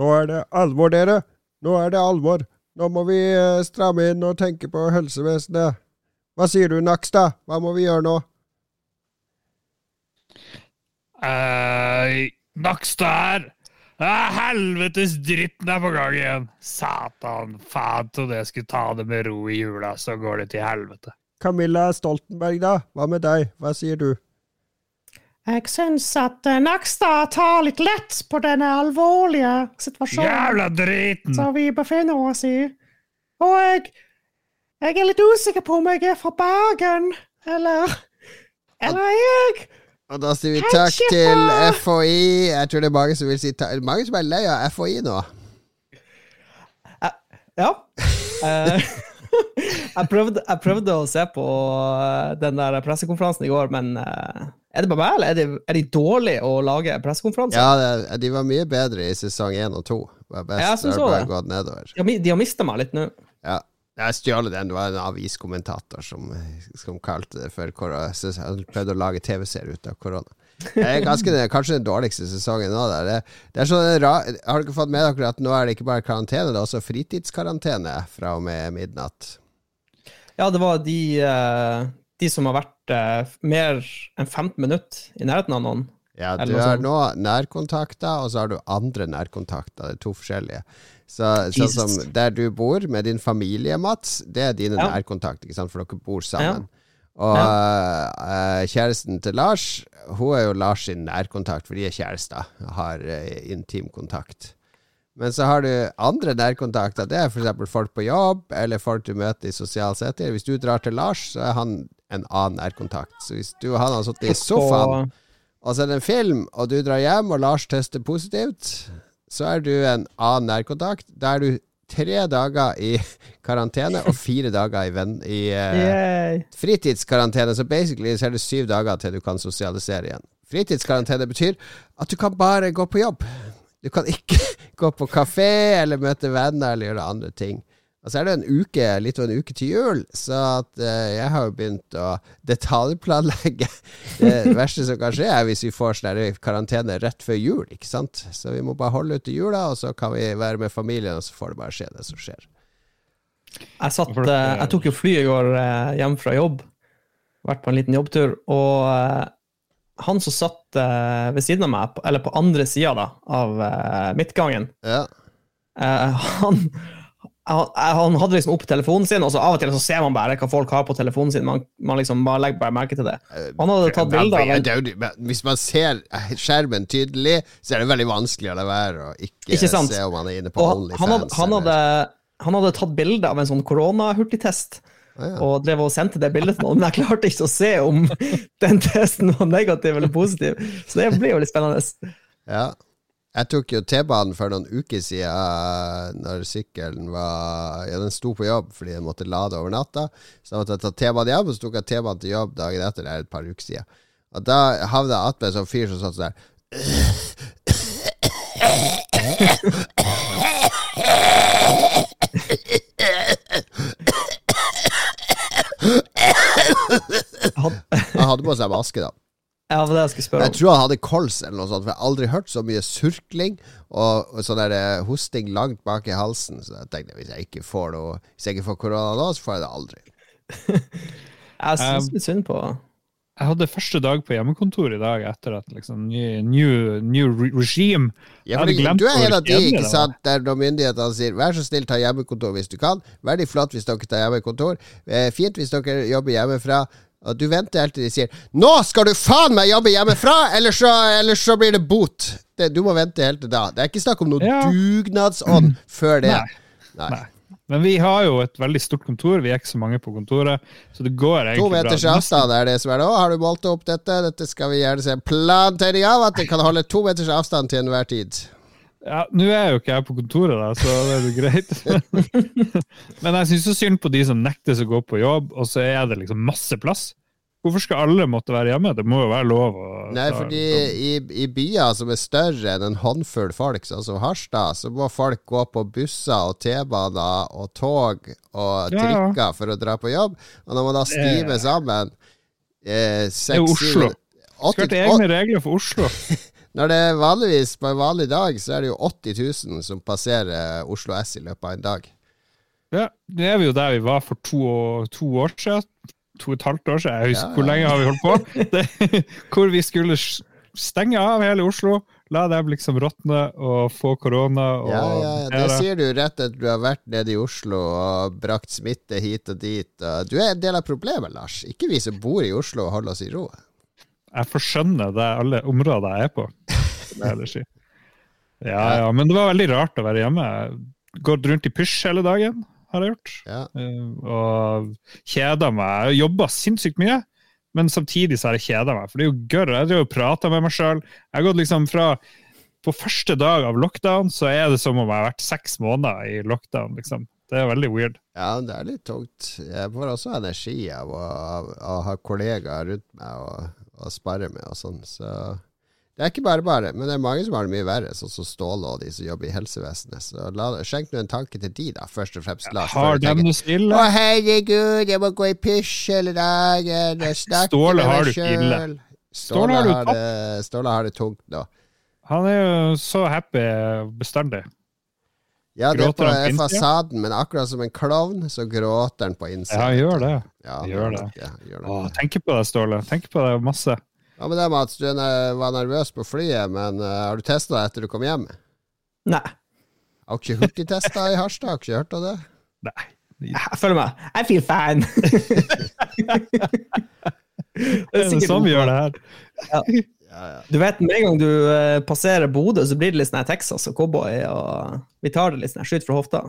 Nå er det alvor, dere. Nå er det alvor. Nå må vi eh, stramme inn og tenke på helsevesenet. Hva sier du, Nakstad? Hva må vi gjøre nå? Uh, Nakstad her! Ah, helvetes dritten er på gang igjen! Satan, faen trodde jeg skulle ta det med ro i jula, så går det til helvete. Camilla Stoltenberg, da? Hva med deg? Hva sier du? Jeg syns at uh, Nakstad tar litt lett på denne alvorlige situasjonen Jævla driten! som vi befinner oss i. Og jeg, jeg er litt usikker på om jeg er fra Bergen, eller Eller er jeg Og da sier vi takk til FHI. Jeg tror det er mange som vil si takk Mange som er lei av FHI nå. Ja. Eh, jeg, prøvde, jeg prøvde å se på eh, den der pressekonferansen i går, men eh, er det bare meg, eller er de, er de dårlige å lage pressekonferanser? Ja, det, de var mye bedre i sesong én og to. Ja, jeg har gått nedover. De, har mi- de har mista meg litt nå. Ja. Jeg stjal den. Det var en aviskommentator som, som kalte det for korona. Han prøvde å lage TV-serie ut av korona. Det er ganske, kanskje den dårligste sesongen nå. Det, det er sånn Har dere fått med dere at nå er det ikke bare karantene, det er også fritidskarantene fra og med midnatt? Ja, det var de, eh, de som har vært eh, mer enn 15 minutter i nærheten av noen. Ja, du har nå nærkontakter, og så har du andre nærkontakter. Det er to forskjellige. Så, sånn som der du bor med din familie, Mats, det er dine Ja. nærkontakter, ikke sant, for dere bor sammen. Og eh, kjæresten til Lars, hun er jo Lars sin nærkontakt, for de er kjærester, har uh, intim kontakt. Men så har du andre nærkontakter. Det er f.eks. folk på jobb, eller folk du møter i sosial setting. Hvis du drar til Lars, så er han en annen nærkontakt. Så hvis du og han har sittet i sofaen og så er det en film, og du drar hjem, og Lars tester positivt, så er du en annen nærkontakt. Da er du tre dager i karantene og fire dager i, venn, i uh, fritidskarantene. Så basically så er det syv dager til du kan sosialisere igjen. Fritidskarantene betyr at du kan bare gå på jobb. Du kan ikke gå på kafé eller møte venner eller gjøre andre ting. Og så er det en uke, litt over en uke til jul, så at eh, jeg har jo begynt å detaljplanlegge. Det verste som kan skje, er hvis vi får sånn karantene rett før jul, ikke sant. Så vi må bare holde ut til jula, og så kan vi være med familien, og så får det bare skje det som skjer. Jeg, satt, eh, jeg tok jo fly i går eh, hjem fra jobb. Vært på en liten jobbtur. Og han som satt ved siden av meg, eller på andre sida av midtgangen, Ja. han, han, han hadde liksom opp telefonen sin, og så av og til så ser man bare hva folk har på telefonen sin. Man, man liksom bare legger bare merke til det. Han hadde tatt bilder av en Hvis man ser skjermen tydelig, så er det veldig vanskelig å la være å ikke, Ikke se om han er inne på OnlyFans. han, hadde, han, hadde, han hadde tatt bilde av en sånn koronahurtigtest. Ah, ja. Og drev og sendte det bildet til noen, men jeg klarte ikke å se om den testen var negativ eller positiv. Så det blir jo litt spennende. Ja. Jeg tok jo T-banen for noen uker siden når sykkelen var Ja, den sto på jobb fordi den måtte lade over natta. Så da måtte jeg ta T-banen hjem, og så tok jeg T-banen til jobb dagen etter. Det er et par uker siden. Og da havna jeg attmed en sånn fyr som satt sånn der Han, Han hadde på seg maske, da. Ja, det det jeg skulle spørre Jeg tror han hadde kols eller noe sånt, for jeg har aldri hørt så mye surkling og, og sånn der eh, hosting langt bak i halsen. Så jeg tenkte hvis jeg ikke får noe Hvis jeg ikke får korona nå, så får jeg det aldri. Jeg syns litt synd på Jeg hadde første dag på hjemmekontor i dag etter at liksom new, new, new regime Ja, glemt du er en av de, ikke sant, der når myndighetene sier 'vær så snill, ta hjemmekontor hvis du kan'. Veldig flott hvis dere tar hjemmekontor. Eh, fint hvis dere jobber hjemmefra. Og du venter helt til de sier 'nå skal du faen meg jobbe hjemmefra, eller så, eller så blir det bot'. Det, du må vente helt til da. Det er ikke snakk om noen Ja. dugnadsånd før det. Nei. Nei. Men vi har jo et veldig stort kontor, vi er ikke så mange på kontoret. Så det går egentlig bra. To meters avstand er det som er nå. Har du målt opp dette? Dette skal vi gjerne se en plantegning av. At det kan holde to meters avstand til enhver tid. Ja, Nå er jo ikke jeg på kontoret, da, så det er jo greit. Men jeg syns så synd på de som nektes å gå på jobb, og så er det liksom masse plass. Hvorfor skal alle måtte være hjemme? Det må jo være lov å Nei, fordi i, i byer som er større enn en håndfull folk, sånn som Harstad, så må folk gå på busser og T-baner og tog og Ja, ja. for å dra på jobb. Og når man da stimer sammen eh, er jo seks, Oslo. syv- åtti- Skal til egne regler for Oslo. Når det er vanligvis på en vanlig dag, så er det jo 80 000 som passerer Oslo S i løpet av en dag. Ja, det er vi jo der vi var for to, to år siden. To og et halvt år siden. Jeg husker Ja, hvor lenge har vi holdt på? Det, hvor vi skulle stenge av hele Oslo, la dem liksom råtne og få korona. Og Ja, ja, ja. Det her, sier du rett etter du har vært nede i Oslo og brakt smitte hit og dit. Du er en del av problemet, Lars. Ikke vi som bor i Oslo og holder oss i ro. Jeg forskjønner det alle områder jeg er på. Ja, ja, men det var veldig rart å være hjemme. Gått rundt i pysj hele dagen, har jeg gjort. Ja. Eh, Og kjeda meg. Jeg jobba sinnssykt mye, men samtidig så har jeg kjeda meg. For det er jo gørr. Jeg driver og prater med meg sjøl. Jeg har gått liksom fra På første dag av lockdown så er det som om jeg har vært seks måneder i lockdown, liksom. Det er veldig weird. Ja, det er litt tungt. Jeg får også energi av å, av å ha kollegaer rundt meg og, og spare med og sånn. Så det er ikke bare bare, men det er mange som har det mye verre, sånn som Ståle og de som jobber i helsevesenet. Så la, skjenk nå en tanke til de, da, først og fremst. Lars, Har de det så? Å, herregud, jeg må gå i pysj hele dagen snakke Ståle med har meg sjøl. Ståle Ståle har det Ståle har det tungt nå. Han er jo så happy bestandig. Ja, det er på på innsida? fasaden, men akkurat som en klovn, så gråter han på Ja, han gjør det. Ja, gjør det. Ja, Gjør det. Å, tenk på det, Ståle. Tenk på det masse. Ja, men det med at du var nervøs på flyet, men uh, har du testa det etter du kom hjem? Nei. Har du ikke hurtigtesta i Harstad? Har du ikke hørt av det? Nei. Jeg føler meg I feel fine. Det er sånn vi gjør det her. Ja, ja. Du vet, Med en gang du eh, passerer Bodø, så blir det litt sånn Texas og cowboy. og Vi tar det litt sånn skyt fra hofta.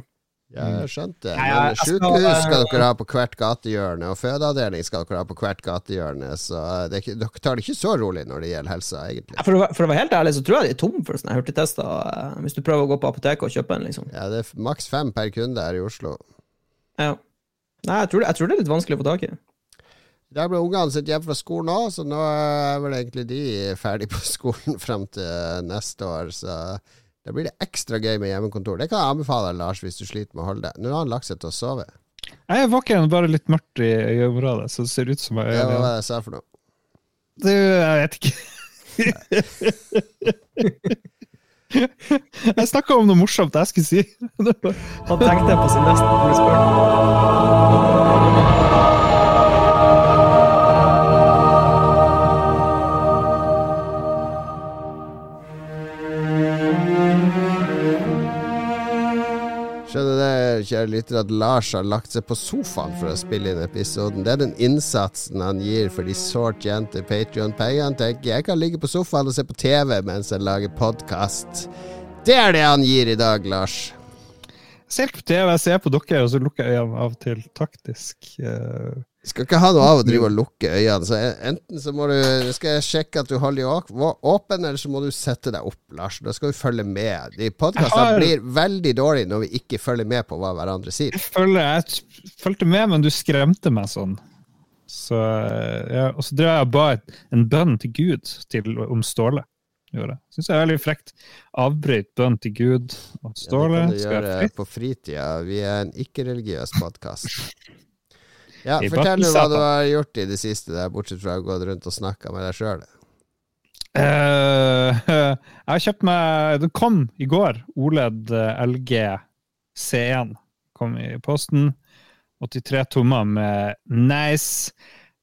Jeg skjønte det. Men sykehus skal dere ha på hvert gatehjørne, og fødeavdeling skal dere ha på hvert gatehjørne, så eh, det ikke, dere tar det ikke så rolig når det gjelder helsa, egentlig. For, å, for å være helt ærlig, så tror jeg de er tom for sånne hurtigtester. eh, Hvis du prøver å gå på apoteket og kjøpe en, liksom. Ja, det er maks fem per kunde her i Oslo. Ja. Nei, jeg tror, det, jeg tror det er litt vanskelig å få tak i. Der ble ungene sitt hjem fra skolen òg, så nå er vel egentlig de ferdig på skolen fram til neste år. Så da blir det ekstra gøy med hjemmekontor. Det kan jeg anbefale deg, Lars, hvis du sliter med å holde deg. Nå har han lagt seg til å sove. Jeg er våken, bare litt mørkt i øyeområdet, så det ser ut som jeg Det var er hva jeg sa for noe. Du, jeg vet ikke. jeg snakka om noe morsomt jeg skulle si. Han tenkte på sin neste spørsmål. Kjære lytter, at Lars har lagt seg på sofaen for å spille inn episoden. Det er den innsatsen han gir for de sårt tjente Patrion-pengene. Tenker jeg kan ligge på sofaen og se på TV mens jeg lager podkast. Det er det han gir i dag, Lars. Jeg ser ikke på TV, jeg ser på dere, og så lukker jeg øynene av og til taktisk. eh, Skal ikke ha noe av å drive og lukke øynene. Så enten så må du Skal jeg sjekke at du holder de åpne, eller så må du sette deg opp, Lars. Da skal vi følge med. De podkastene har- blir veldig dårlige når vi ikke følger med på hva hverandre sier. Jeg følger, jeg fulgte med, men du skremte meg sånn. Så, ja, og så drev jeg og ba en bønn til Gud til, om Ståle. Syns jeg er veldig frekt. Avbryt bønn til Gud om Ståle. Ja, det kan du gjøre fritt? på fritida. Vi er en ikke-religiøs podkast. Ja, fortell nå hva du har gjort i det siste, der, bortsett fra å gå rundt og snakke med deg sjøl. Uh, jeg har kjøpt meg Den kom i går. OLED LG C1 kom i posten. 83 tommer med nice.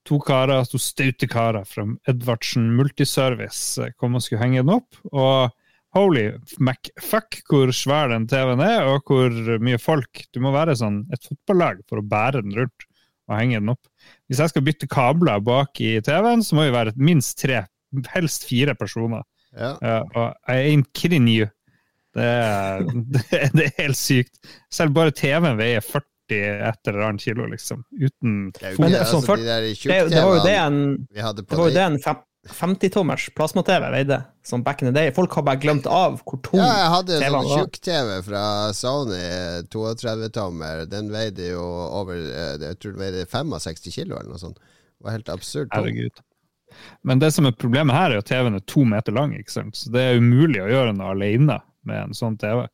To karer, to staute karer fra Edvardsen Multiservice eh, kom og skulle henge den opp. Og holy MacFuck hvor svær den TV-en er, og hvor mye folk Du må være sånn et fotballag for å bære den rundt og henge den opp. Hvis jeg skal bytte kabler bak i TV-en, så må vi være minst tre, helst fire personer. Ja. Uh, og I ain't kidding you. Det er, det, er- det er helt sykt. Selv bare TV-en veier 40 et eller annet kilo, liksom. Uten Det er jo det er sånn altså, de Det, var jo det en, det var jo det. det en fem- 50-tommers plasma-TV veide, som back in the day. Folk har bare glemt av hvor tung Ja, jeg hadde en sånn tjukk-TV fra Sony, 32-tommer. Den veide jo over eh, Jeg tror den veide 65 kilo, eller noe sånt. Det var helt absurd. Herregud. Men det som er problemet her, er at TV-en er to meter lang. ikke sant? Så det er umulig å gjøre noe alene med en sånn TV.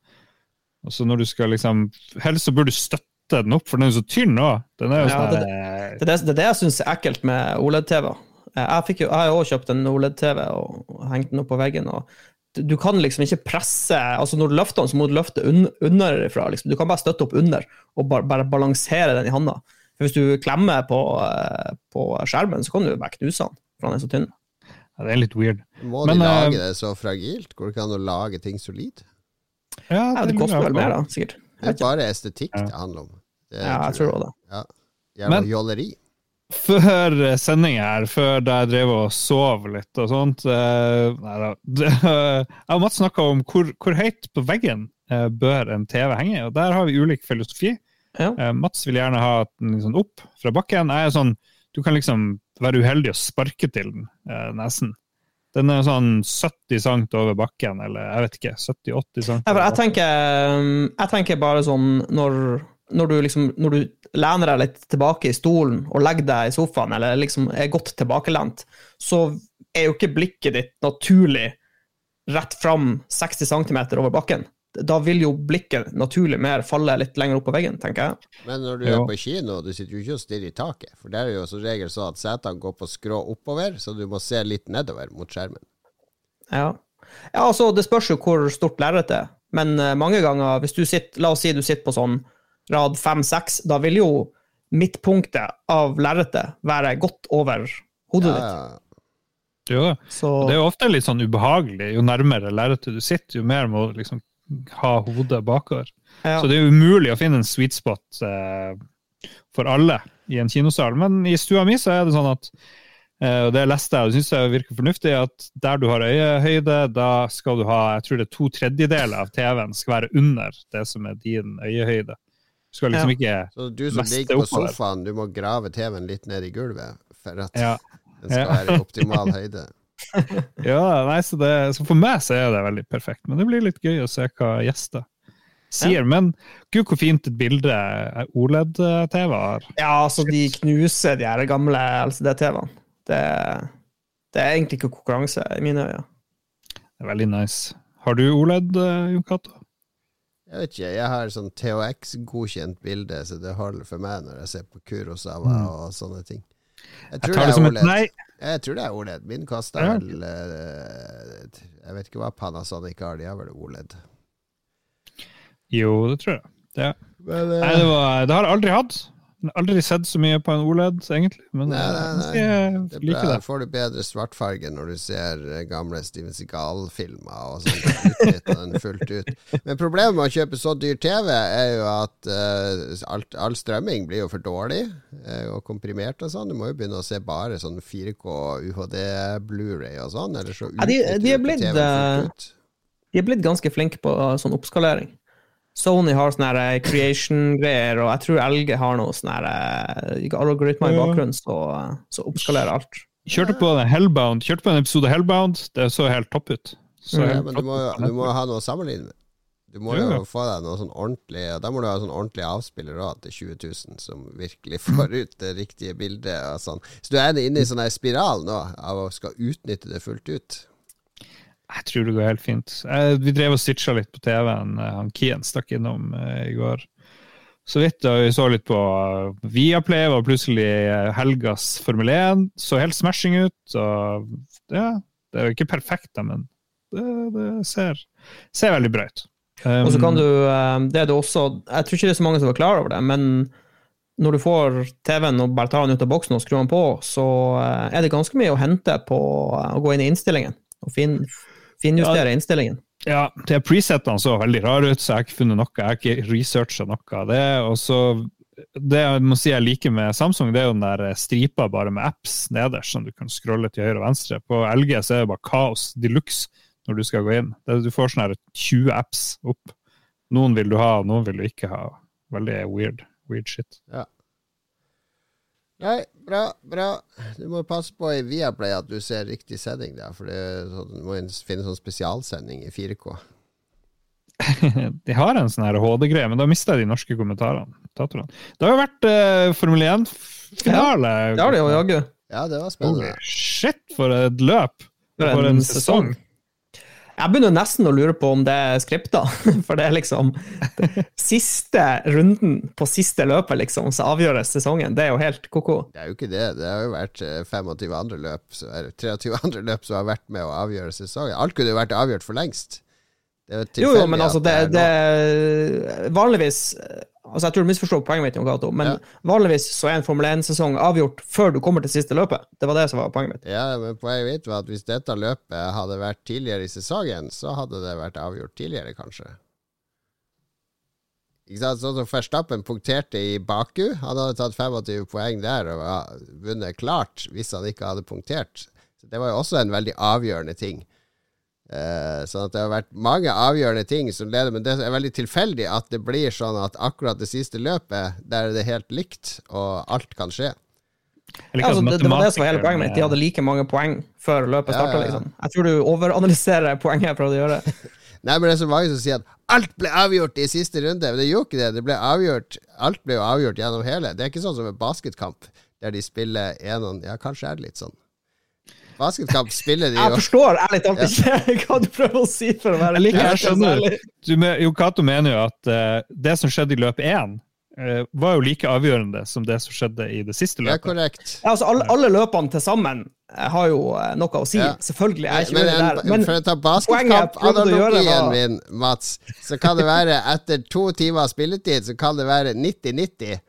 Og så når du skal liksom Helst så burde du støtte den opp, for den er jo så tynn òg. Ja, sånn det- Det det, det, er det jeg syns er ekkelt med OLED-TV. Eh, Jeg, fikk jo, jeg har jo òg kjøpt en OLED-TV og hengt den opp på veggen. og du- kan liksom ikke presse altså Når du løfter den, så må du løfte un underfra. Liksom. Du kan bare støtte opp under og bare, bare balansere den i handa. For Hvis du klemmer på, eh, på skjermen, så kan du bare knuse den, for den er så tynn. Ja, det er litt weird. Må Men, de lage uh, det så fragilt? Går det ikke an å lage ting solid? Ja, Ja, det koster vel mer, da, sikkert. Det er bare estetikk Ja. det handler om. Det Ja, jeg tror det det. Ja. Jævla Men- jåleri. Før sending her, før jeg drev og sov litt og sånt eh, Nei da. Jeg og Mats snakka om hvor, hvor høyt på veggen eh, bør en TV henge, og der har vi ulik filosofi. Ja. Eh, Mats vil gjerne ha den liksom opp fra bakken. Jeg er sånn, Du kan liksom være uheldig og sparke til den, eh, nesen. Den er sånn 70 cm over bakken, eller jeg vet ikke, 70-80 cm. Jeg, jeg tenker, um, jeg tenker bare sånn når, når, du liksom, når du lener deg litt tilbake i stolen og legger deg i sofaen, eller liksom er godt tilbakelent, så er jo ikke blikket ditt naturlig rett fram 60 cm over bakken. Da vil jo blikket naturlig mer falle litt lenger opp på veggen, tenker jeg. Men når du ja. er på kino, du sitter jo ikke og stirrer i taket. For der er jo som regel sånn at setene går på skrå oppover, så du må se litt nedover mot skjermen. Ja. ja, altså, det spørs jo hvor stort lerretet er, men eh, mange ganger, hvis du sitter, la oss si du sitter på sånn rad 5-6, da vil jo midtpunktet av lerretet være godt over hodet Ja, ditt. ja. Jo, Så det er jo ofte litt sånn ubehagelig. Jo nærmere lerretet du sitter, jo mer må du liksom ha hodet bakover. ja. Så det er umulig å finne en sweet spot eh, for alle i en kinosal. Men i stua mi så er det sånn at eh, og det leste jeg og syns jeg virker fornuftig, at der du har øyehøyde, da skal du ha jeg tror det er to tredjedeler av TV-en skal være under det som er din øyehøyde. Du skal liksom ikke Så du som ligger på sofaen, du må grave TV-en litt ned i gulvet for at Ja. den skal Ja. være i optimal høyde. Ja, nei, så, det, så for meg så er det veldig perfekt. Men det blir litt gøy å se hva gjester sier. Men gud, hvor fint et bilde OLED-TV har. ja, altså, de knuser de her gamle LCD-TV-ene. Det, det er egentlig ikke konkurranse, i mine øyne. Det er veldig nice. Har du OLED, eh, Jon Cato? Jeg vet ikke, jeg har sånn THX-godkjent bilde, så det holder for meg når jeg ser på Kurosawa Mm. og sånne ting. Jeg tror, jeg, det er OLED. Jeg tror det er OLED. Min koster Ja. vel eh, Jeg vet ikke hva Panasonic har, de har vel OLED. Jo, det tror jeg. Det, Men, uh, nei, det, var, det har jeg aldri hatt. Aldri sett så mye på en OLED, egentlig. Men Nei, nei, nei. jeg er liker det. Da får du bedre svartfarge når du ser eh, gamle Steven Seagal-filmer og sånn. Fullt ut. Men problemet med å kjøpe så dyr TV er jo at uh, alt, all strømming blir jo for dårlig uh, og komprimert og sånn. Du må jo begynne å se bare sånn 4K UHD Blu-ray og sånn, eller så Ja, de- de er blitt, eh, ut. De er blitt ganske flinke på sånn oppskalering. Sony har sånne eh, creation-greier, og jeg tror LG har noe sånn her eh, algoritmer i bakgrunnen som så oppskalerer alt. Kjørte på Hellbound, kjørte på en episode Hellbound. Det så helt topp ut. Så helt Ja, men du må, topp du må ha noe å sammenligne med. Du må jo ja. få deg noe sånn ordentlig Da må du ha sånn ordentlig avspiller da, til 20 000 som virkelig får ut det riktige bildet. Og sånn. Så du er inne i sånn spiral nå av å skal utnytte det fullt ut. Jeg tror det går helt fint. Eh, vi drev og stitcha litt på TV-en. eh, Han Kien stakk innom eh, i går. Så vidt, da vi så litt på eh, Viaplay, var plutselig helgas Formel 1. Så helt smashing ut. Og ja, det er jo ikke perfekt, da, men det, det ser, ser veldig bra ut. Um, Og så kan du eh, Det er det også Jeg tror ikke det er så mange som er klar over det, men når du får TV-en og bare tar den ut av boksen og skrur den på, så er det ganske mye å hente på å gå inn i innstillingen og fin, finjustere innstillingen. Ja, de presettene så veldig rare ut, så jeg har ikke funnet noe. Jeg har ikke researcha noe av det. Og så Det jeg må si jeg liker med Samsung, det er jo den der stripa bare med apps nederst, som du kan scrolle til høyre og venstre. På LG så er det bare kaos de luxe når du skal gå inn. Det, du får sånn her 20 apps opp. Noen vil du ha, noen vil du ikke ha. Veldig weird, weird shit. Nei, bra, bra. Du må passe på i Viaplay at du ser riktig sending, da, for det sånn, du må finne sånn spesialsending i 4K. De har en sånn her HD-greie, men da mista jeg de norske kommentarene. Det har jo vært uh, Formel 1-finale. Det har det jo jaggu. Ja, det var Holy spennende. shit, for et løp! For For en en sesong. sesong. Jeg begynner nesten å lure på om det er skripta, for det er liksom Siste runden på siste løpet, liksom, så avgjøres sesongen. Det er jo helt ko-ko. Det er jo ikke det. Det har jo vært eh, 25 andre løp, så er 23 andre løp som har vært med å avgjøre sesongen. Alt kunne jo vært avgjort for lengst. Det jo Jo, men altså, det, det Vanligvis Altså, jeg tror du misforstår poenget mitt, Jon Cato, men Ja. vanligvis så er en Formel 1-sesong avgjort før du kommer til siste løpet. Det var det som var poenget mitt. Ja, men poenget mitt var at hvis dette løpet hadde vært tidligere i sesongen, så hadde det vært avgjort tidligere, kanskje. Ikke sant? Sånn som Verstappen punkterte i Baku. Han hadde tatt 25 poeng der og vunnet klart hvis han ikke hadde punktert. Så Det var jo også en veldig avgjørende ting. Eh, sånn at det har vært mange avgjørende ting som leder, men det er veldig tilfeldig at det blir sånn at akkurat det siste løpet, der er det helt likt, og alt kan skje. Ja, altså, det, det var det som var hele poenget mitt. De hadde like mange poeng før løpet starta. ja, ja. Liksom. Jeg tror du overanalyserer poenget jeg prøvde å gjøre. Nei, men det er så mange som sier at alt ble avgjort i siste runde. Men det gjorde ikke det. Det ble avgjort Alt ble jo avgjort gjennom hele. Det er ikke sånn som en basketkamp, der de spiller en og Ja, kanskje er det litt sånn. Basketkamp spiller de jo. Jeg forstår ærlig talt ikke hva du prøver å si, for å være Jeg liker- jeg skjønner. Du, Jo Cato mener jo at uh, det som skjedde i løp én, uh, var jo like avgjørende som det som skjedde i det siste løpet. Ja, korrekt. Ja, altså, alle, alle løpene til sammen eh, har jo noe å si. Ja. Selvfølgelig. Jeg er ikke Men, der. Men for å ta basketkamp-analogien min, Mats, så kan det være etter to timer spilletid, så kan det være 90-90.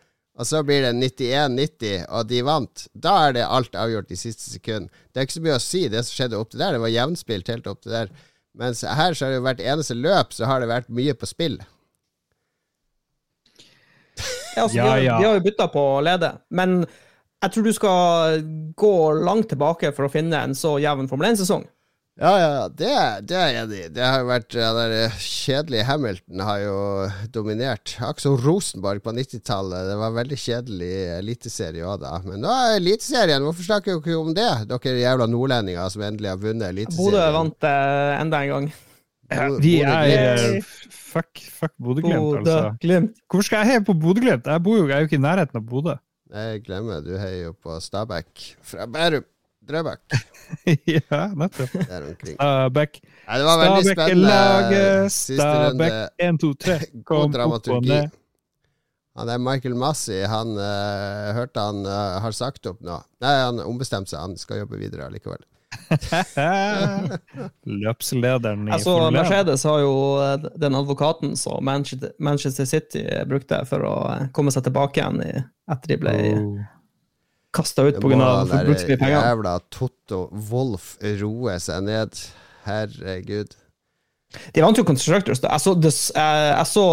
Og så blir det 91-90, og de vant. Da er det alt avgjort i siste sekund. Det er ikke så mye å si, det som skjedde opp til der. Det var jevnspilt helt opp til der. Mens her så har det jo hvert eneste løp så har det vært mye på spill. ja, altså, Ja, de, har, ja. de har jo bytta på å lede. Men jeg tror du skal gå langt tilbake for å finne en så jevn Formel 1-sesong. Ja, ja, det, det er jeg enig i. Det har jo vært ja, der eh, kjedelige Hamilton har jo dominert. Akkurat som Rosenborg på 90-tallet. Det var veldig kjedelig eliteserie òg da. Men nå er Eliteserien, hvorfor snakker dere ikke om det? Dere jævla nordlendinger som endelig har vunnet Eliteserien. Bodø vant eh, enda en gang. Ja, vi er Fuck, fuck Bodø-Glimt, altså. Bodø-Glimt. Hvorfor skal jeg heie på Bodø-Glimt? Jeg bor jo jeg er jo ikke i nærheten av Bodø. Jeg glemmer, du heier jo på Stabæk fra Bærum. Drøbak. ja, nettopp. Der omkring. Stabæk. Nei, det var veldig Stabæk er spennende laget. Stabæk 1, 2, 3. Kom opp og ned. Han er Michael Massey, Han uh, hørte han uh, har sagt opp nå. Nei, han ombestemte seg. Han skal jobbe videre allikevel. Løpslederen i Altså, Formel 1. Mercedes har jo eh, den advokaten som Manchester, Manchester City brukte for å komme seg tilbake igjen i, etter de ble Oh. Kasta ut pga. der penger. jævla Totto Wolff roer seg ned. Herregud. De vant jo Constructors. da. Jeg så, det, jeg, jeg så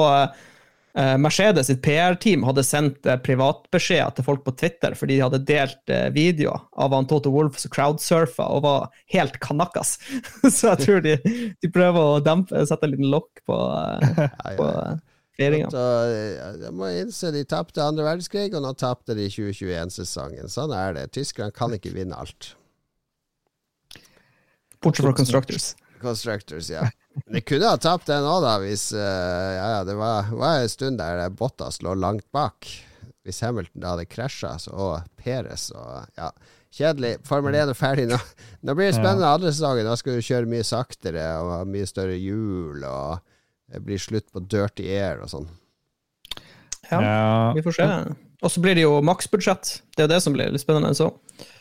eh, Mercedes sitt PR-team hadde sendt uh, privatbeskjeder til folk på Twitter fordi de hadde delt eh, videoer av han Toto Wolff som crowdsurfa og var helt kanakas. så jeg tror de, de prøver å dempe, sette en liten lokk på, Ja, på ja. Eh, feiringa. Jeg må innse de tapte andre verdenskrig, og nå tapte de 2021-sesongen. Sånn er det. Tyskerne kan ikke vinne alt. Bortsett fra Constructors. Constructors, ja. De kunne ha tapt den òg, da, hvis uh, Ja, ja, det var, var en stund der Bottas lå langt bak. Hvis Hamilton da hadde krasja, og Perez og Ja. Kjedelig. Formel 1 er ferdig nå. Nå blir det spennende andre sesongen. Da skal du kjøre mye saktere og ha mye større hjul, og det blir slutt på dirty air og sånn. Ja, Ja. vi får se. Og så blir det jo maksbudsjett. Det er jo det som blir litt spennende. så.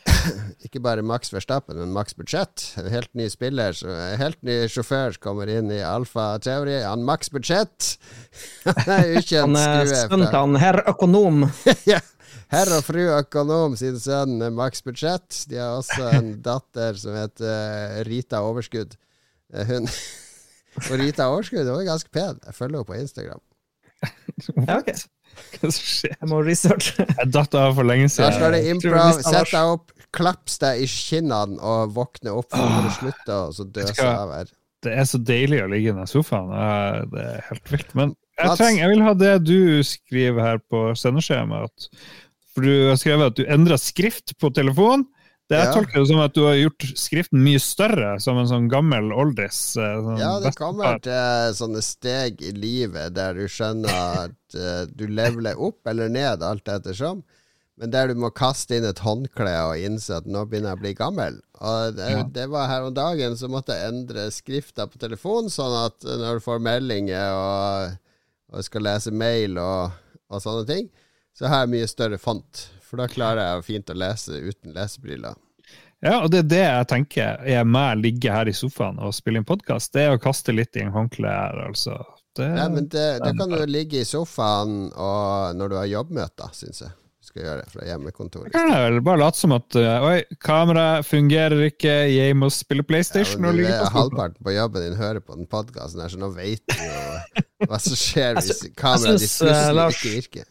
Ikke bare Max Verstappen, men Max Budsjett. En helt ny spiller, helt ny sjåfør kommer inn i Alfa Teori. Han Max Budsjett! Han er ukjent Han er sønnen til han herr økonom. ja. Herr og fru økonom sin sønn er Max Budsjett. De har også en datter som heter eh, Rita Overskudd. Eh, Hun Og Rita Overskudd hun er ganske pen. Jeg følger henne på Instagram. Ja, ok. Hva som skjer? Jeg må researche. Jeg datt av for lenge siden. Da står det improv. Sett deg opp, klaps deg i kinnene og våkne opp. før du slutte og så døse av her. Det er så deilig å ligge i den sofaen. Det er helt vilt. Men jeg, trenger, jeg vil ha det du skriver her på sendeskjemaet. For du har skrevet at du endra skrift på telefon. Det jeg Ja. tolker det som at du har gjort skriften mye større, som en sånn gammel oldis. eh, Sånn Ja, det kommer til sånne steg i livet der du skjønner at eh, du leveler opp eller ned, alt ettersom. men der du må kaste inn et håndkle og innse at nå begynner jeg å bli gammel. Og det, Ja. det var her om dagen, så måtte jeg endre skrifta på telefonen, sånn at når du får meldinger og, og skal lese mail og, og sånne ting, så har jeg mye større font. For da klarer jeg fint å lese uten lesebriller. Ja, og det er det jeg tenker er med å ligge her i sofaen og spille inn podkast. Det er å kaste litt i en håndkle her, altså. Det, Nei, men det, det kan du ligge i sofaen og når du har jobbmøter, syns jeg. Du skal gjøre det fra hjemmekontoret. kan jeg vel bare late som at uh, Oi, kameraet fungerer ikke, jeg må spille PlayStation ja, og ligge på sofaen. halvparten på jobben din hører på den podkasten her, så nå veit du jo hva som skjer hvis kameraet ditt eh, plutselig ikke virker.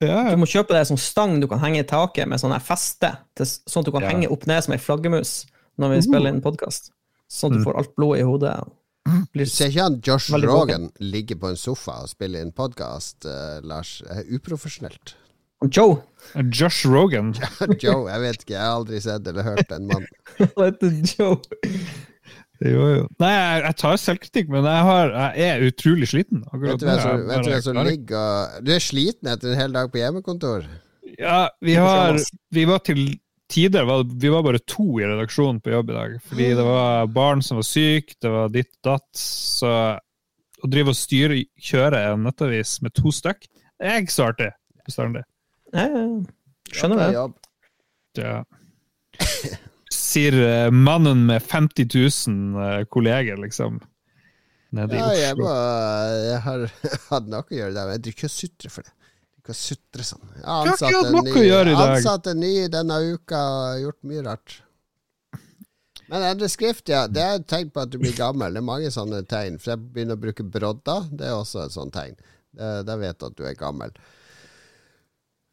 Ja, Du må kjøpe deg sånn stang du kan henge i taket med sånn feste, sånn at du kan Ja. henge opp ned som ei flaggermus når vi spiller inn podkast. Sånn at du får alt blodet i hodet. Blir Du ser ikke han Josh Rogan ligge på en sofa og spille inn podkast, Lars. Det er uprofesjonelt. Joe! Josh Rogan. Joe, jeg vet ikke, jeg har aldri sett eller hørt en mann. Han heter Joe. Jo, jo. Nei, jeg, jeg tar selvkritikk, men jeg, har, jeg er utrolig sliten. akkurat Vet du hvem som, vet du hvem som ligger og Du er sliten etter en hel dag på hjemmekontor? Ja, vi har Vi var til tider var, Vi var bare to i redaksjonen på jobb i dag. Fordi det var barn som var syke, det var ditt datt. Så å drive og styre, kjøre en nettavis med to stykk, det er ikke så artig. bestandig. Ja, ja, ja. Skjønner det. Ja. Sier eh, mannen med 50 000 eh, kolleger, liksom. Nede Ja, i jeg, må, jeg har hatt noe å gjøre der, men jeg driver ikke og sutrer for det. Ikke og sutrer sånn. Jeg har ansatt en ny, ansatt en ny denne uka og gjort mye rart. Men endre skrift, ja. Det er et tegn på at du blir gammel. Det er mange sånne tegn. For jeg begynner å bruke brodder. Det er også et sånt tegn. Da vet du at du er gammel.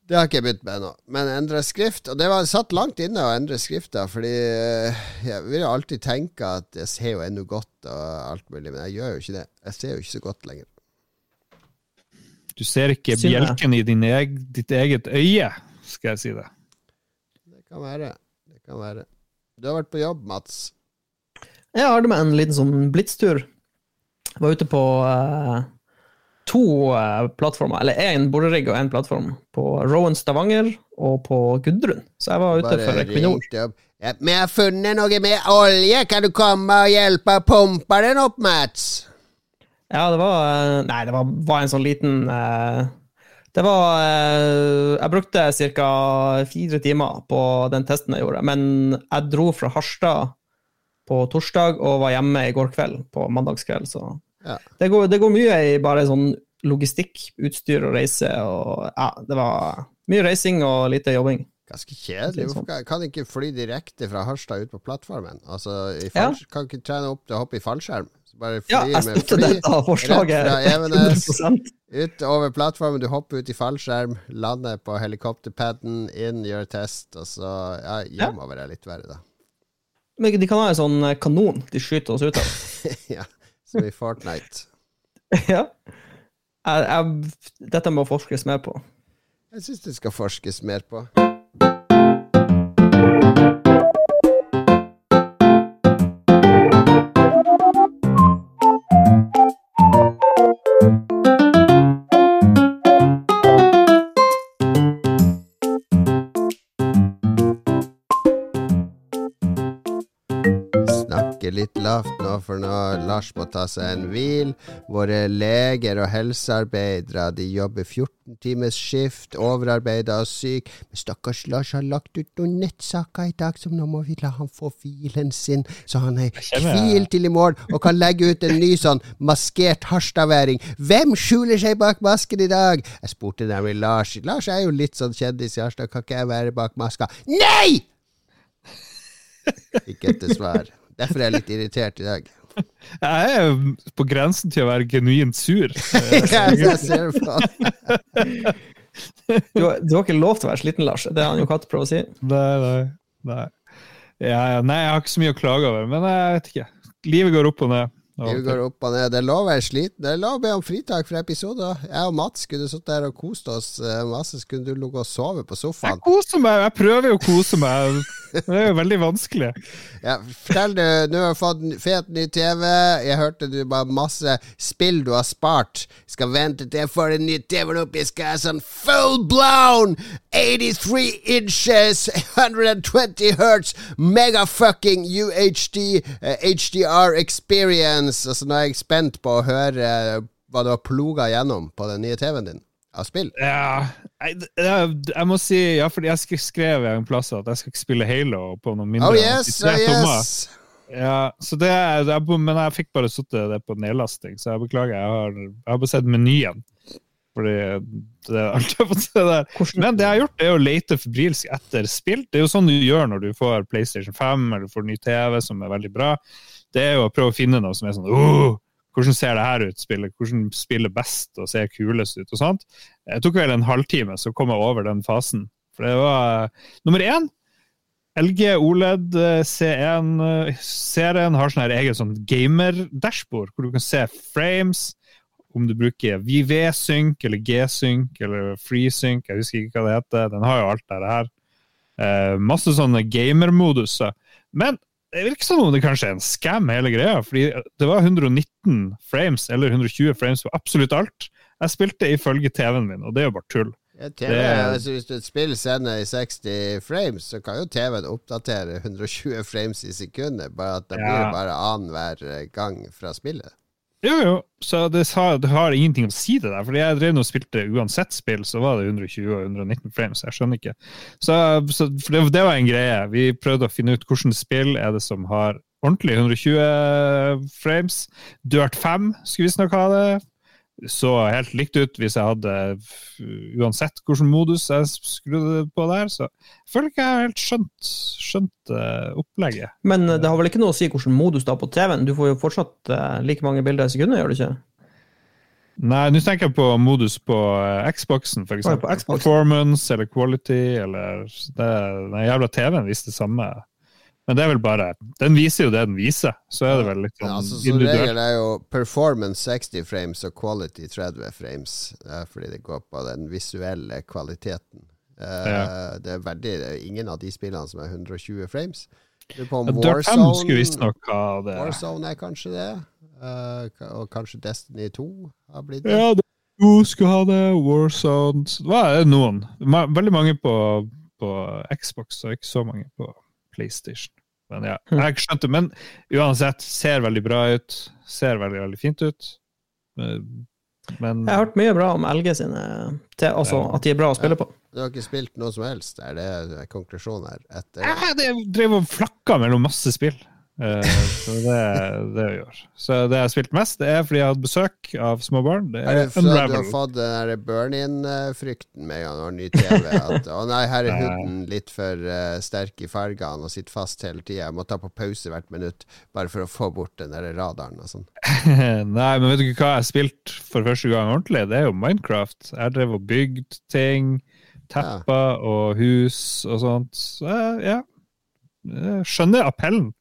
Det har ikke jeg begynt med ennå. Men endre skrift Og det var satt langt inne å endre skrifta, fordi eh, jeg vil jo alltid tenke at jeg ser jo ennå godt og alt mulig, men jeg gjør jo ikke det. Jeg ser jo ikke så godt lenger. Du ser ikke bjelken i din eg, ditt eget øye, skal jeg si det. Det kan være. Det kan være. Du har vært på jobb, Mats. Jeg har det med en liten sånn blitstur. Var ute på eh, to eh, plattformer, eller én borerigg og én plattform. På Rowan Stavanger og på Gudrun. Så jeg var ute Bare for Equinor. Ja, Vi har funnet noe med olje, kan du komme og hjelpe å pumpe den opp, Mats? Ja, det var eh, Nei, det var, var en sånn liten eh, Det var Jeg brukte ca. fire timer på den testen jeg gjorde, men jeg dro fra Harstad på torsdag og var hjemme i går kveld, på mandagskveld, så Ja. det, går, det går mye i bare sånn logistikk, utstyr og reise, og ja, det var mye reising og lite jobbing. Ganske kjedelig. Sånn. Hvorfor kan- kan ikke fly direkte fra Harstad ut på plattformen? Altså, i Ja. Kan ikke trene opp til å hoppe i fallskjerm? Bare fly Ja, jeg med fly dette forslaget rett fra Evenes. 100 ut over plattformen, du hopper ut i fallskjerm, lander på helikopterpaden, inn, gjør test, og så ja, hjemover er litt verre, da. Men de kan ha en sånn kanon de skyter oss ut av. ja, Som i Fortnite. ja. Jeg, jeg, dette må forskes mer på. Jeg syns det skal forskes mer på. For nå Lars må ta seg en hvil. Våre leger og helsearbeidere de jobber 14 timers skift, overarbeida og syk. Men stakkars Lars har lagt ut noen nettsaker i dag, så nå må vi la han få hvilen sin, så han er hvilt til i morgen og kan legge ut en ny sånn maskert harstadværing. Hvem skjuler seg bak masken i dag? Jeg spurte nemlig Lars. Lars er jo litt sånn kjendis i Harstad, kan ikke jeg være bak maska? Nei! Ikke etter svar. Derfor er jeg litt irritert i dag. Jeg er på grensen til å være genuint sur. jeg ser på Du, har- du har ikke lov til å være sliten, Lars. Det har han jo Katt prøvd å si. Nei, nei. nei. Ja, ja, nei, jeg har ikke så mye å klage over, men jeg vet ikke. Livet går opp og ned. Vi går opp og ned. Det er lov å være sliten. Det er lov å be om fritak fra episoder. Jeg og Mats kunne sittet der og kost oss eh, masse. Så kunne du ligget og sove på sofaen. Jeg koser meg, jeg prøver jo å kose meg. Det er jo veldig vanskelig. Ja, fortell du, Nå har fått en fet ny TV. Jeg hørte du bare masse spill du har spart. Skal vente til jeg får en ny TV-en opp. Jeg skal ha sånn full blown 83 inches, 120 hertz, megafucking UHD, uh, HDR experience. Altså, nå er jeg spent på å høre hva du har ploga gjennom på den nye TV-en din av spill. Ja, jeg, jeg, jeg må si Ja, fordi jeg sk- skrev en plass at jeg skal ikke spille Halo på noen mindre Oh enn yes, 83 oh yes. Ja, så det, er- jeg, men jeg fikk bare sittet det på nedlasting, så jeg beklager. Jeg har, jeg har bare sett menyen. Fordi det er alt jeg får se der. Hvordan- Men det jeg har gjort, er å lete febrilsk etter spill. Det er jo sånn du gjør når du får PlayStation 5 eller får ny TV som er veldig bra. Det er jo å prøve å finne noe som er sånn «Åh, hvordan ser det her ut, spillet? Hvordan spiller best og ser kulest ut? og sånt. Det tok vel en halvtime, så kom jeg over den fasen. For det var nummer én. LG OLED eh, C1-serien har sånn her eget sånn gamer-dashbord, hvor du kan se frames, om du bruker VV-synk eller G-synk eller FreeSynk, jeg husker ikke hva det heter. Den har jo alt det her. Eh, masse sånne gamer-moduser. Men det virker som om det kanskje er en scam, hele greia. fordi det var 119 frames, eller 120 frames på absolutt alt. Jeg spilte ifølge TV-en min, og det er jo bare tull. Ja, TV, Det- altså Hvis du et spill sender i 60 frames, så kan jo TV-en oppdatere 120 frames i sekundet. Bare at det Ja. blir bare annenhver eh, gang fra spillet. Jo, jo, så det har, det har ingenting å si det der. Fordi jeg drev og spilte uansett spill, så var det 120 og 119 frames. Jeg skjønner ikke. Så, så det, det var en greie. Vi prøvde å finne ut hvilket spill er det som har ordentlig 120 frames. Dirt 5 skulle visstnok ha det. Så helt likt ut hvis jeg hadde uansett hvilken modus jeg skrudde på der. Så jeg føler ikke jeg har helt skjønt, skjønt uh, opplegget. Men eh, det har vel ikke noe å si hvilken modus du har på TV-en? Du får jo fortsatt uh, like mange bilder i sekundet, gjør du ikke? Nei, nå tenker jeg på modus på eh, Xboxen, Xboxen. Performance eller quality, eller det, Den jævla TV-en viste det samme. Men det er vel bare Den viser jo det den viser. Så er det vel litt Ja, sånn altså, som regel er jo performance 60 frames og quality 30 frames. Er fordi det går på den visuelle kvaliteten. Eh, Ja. Det er veldig det er ingen av de spillene som er 120 frames. Du er på Ja, 5 skulle visstnok ha det. Warzone er kanskje det. Eh, og kanskje Destiny 2 har blitt det. Ja, det du skulle ha det. Warzone så Det var noen. Veldig mange på, på Xbox, og ikke så mange på PlayStation. Men ja, jeg skjønte. Men uansett, ser veldig bra ut. Ser veldig, veldig fint ut. Eh, Men Jeg har hørt mye bra om LG sine til, Altså Ja. at de er bra å spille på. Du har ikke spilt noe som helst? Er det konklusjonen her? Etter Ja, det drev og flakka mellom masse spill. Eh, så det det gjør. Så det jeg har spilt mest, det er fordi jeg har hatt besøk av små barn. Det Er er det fordi du har fått den burn-in-frykten med en gang du har ny TV? At å nei, her er huden litt for eh, sterk i fargene og sitter fast hele tida. Jeg må ta på pause hvert minutt bare for å få bort den der radaren og sånn. Nei, men vet du ikke hva jeg har spilt for første gang ordentlig? Det er jo Minecraft. Jeg drev og bygd ting. Tepper og hus og sånt. Så jeg- ja. Jeg skjønner appellen.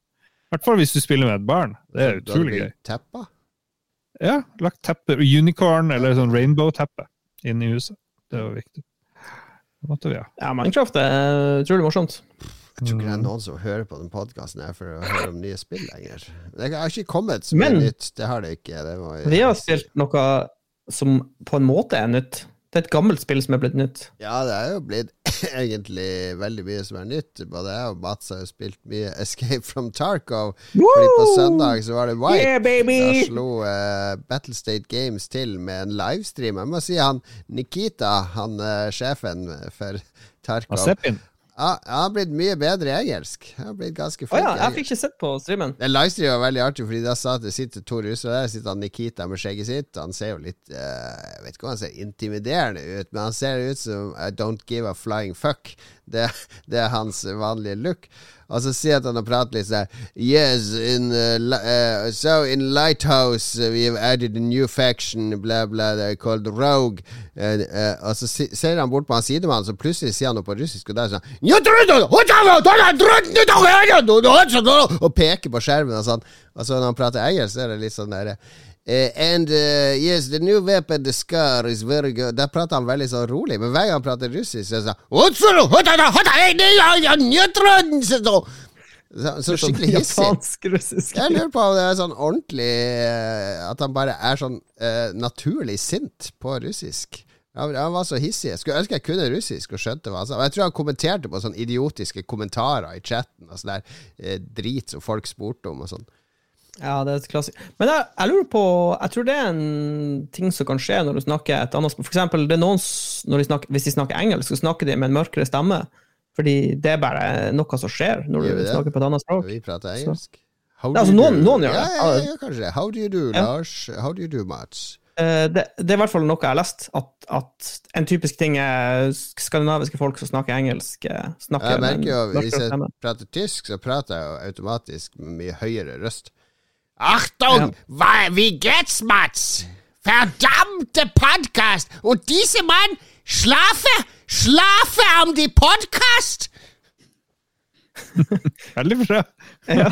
I hvert fall hvis du spiller med et barn. Det er utrolig gøy. Teppa? Ja, lagt teppe, unicorn eller sånn rainbow-teppe inne i huset. Det var viktig. Det måtte vi ha. Ja, Minecraft er utrolig morsomt. Jeg tror ikke det Mm. er noen som hører på den podkasten her for å høre om nye spill lenger. Det har ikke kommet så mye Men- nytt. Det har det ikke. Det må Vi har spilt noe som på en måte er nytt. Det er et gammelt spill som er blitt nytt. Ja, det er jo blitt egentlig veldig mye som er nytt. Både jeg og Mats har spilt mye Escape from Tarkov. Fordi på søndag så var det White. Yeah! Da slo uh, Battlestate Games til med en livestream. Jeg må si han Nikita, han uh, sjefen for Tarkov. Ja, han har blitt mye bedre i engelsk. Jeg har blitt ganske flink. Oh, ja, jeg fikk ikke sett på streamen. Den livestreamen var veldig artig, Fordi da sa at det sitter to russere der. sitter han Nikita med skjegget sitt. Han ser jo litt uh, Jeg vet ikke om han ser intimiderende ut, men han ser ut som I don't give a flying fuck. Det, det er hans vanlige look. Og så sitter han og prater litt sånn Yes, in uh, uh, so in Lighthouse uh, we have added a new faction, bla, bla, called Rogue. Uh, uh, og så ser han bort på han sidemannen, så plutselig sier han noe på russisk, og der er sånn Og peker på skjermen og sånn. Og så når han prater engelsk, så er det litt sånn derre Eh, and uh, yes, the new weapon, the scar, is very good. Der prater han veldig sånn rolig, men hver gang han prater russisk, så sånn så, så skikkelig hissig. Jeg lurer på om det er sånn ordentlig uh, At han bare er sånn naturlig sint på russisk. Han, han var så hissig. Jeg skulle ønske jeg kunne russisk og skjønte hva han sa. Jeg tror han kommenterte på sånne idiotiske kommentarer i chatten. Og sånn der eh, drit som folk spurte om og sånn. Ja, det er et klassisk. Men jeg, jeg lurer på Jeg tror det er en ting som kan skje når du snakker et annet språk. For eksempel, det er noen, de snakker, hvis de snakker engelsk, så snakker de med en mørkere stemme. Fordi det er bare noe som skjer når du snakker på et annet språk. Vi prater engelsk. How altså, you noen- do? noen gjør det. Ja, ja, ja, kanskje det. How do you do. Lars? How do you do, Mats? Eh, Det, det er i hvert fall noe jeg har lest, at, at en typisk ting er skandinaviske folk som snakker engelsk, eh, snakker Jeg merker jo, Hvis jeg prater tysk, så prater jeg jo automatisk med mye høyere røst. Achtung! Ja. Wie geht's, Mats? Verdammte Podcast! Und diese Mann schlafe, schlafe am die Podcast! Veldig bra. Ja.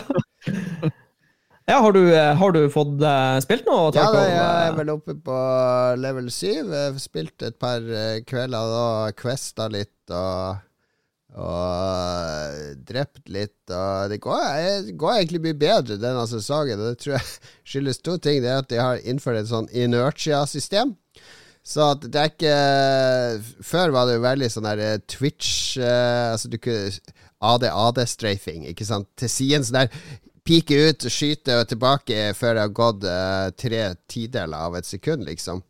ja, har du, eh, har du fått eh, spilt noe? Ja, da, jeg er vel oppe på level 7. Jeg har spilt et par eh, kvelder og questa litt og og drept litt. Og det går, det går egentlig mye bedre denne sesongen. Og det tror jeg skyldes to ting. Det er at de har innført et sånn inertia-system. Så at det er ikke Før var det jo veldig sånn der eh, Twitch eh, Altså du kunne AD-AD-strafing, ikke sant? Til siden sånn der Pike ut, skyte og tilbake før det har gått eh, tre tideler av et sekund, liksom.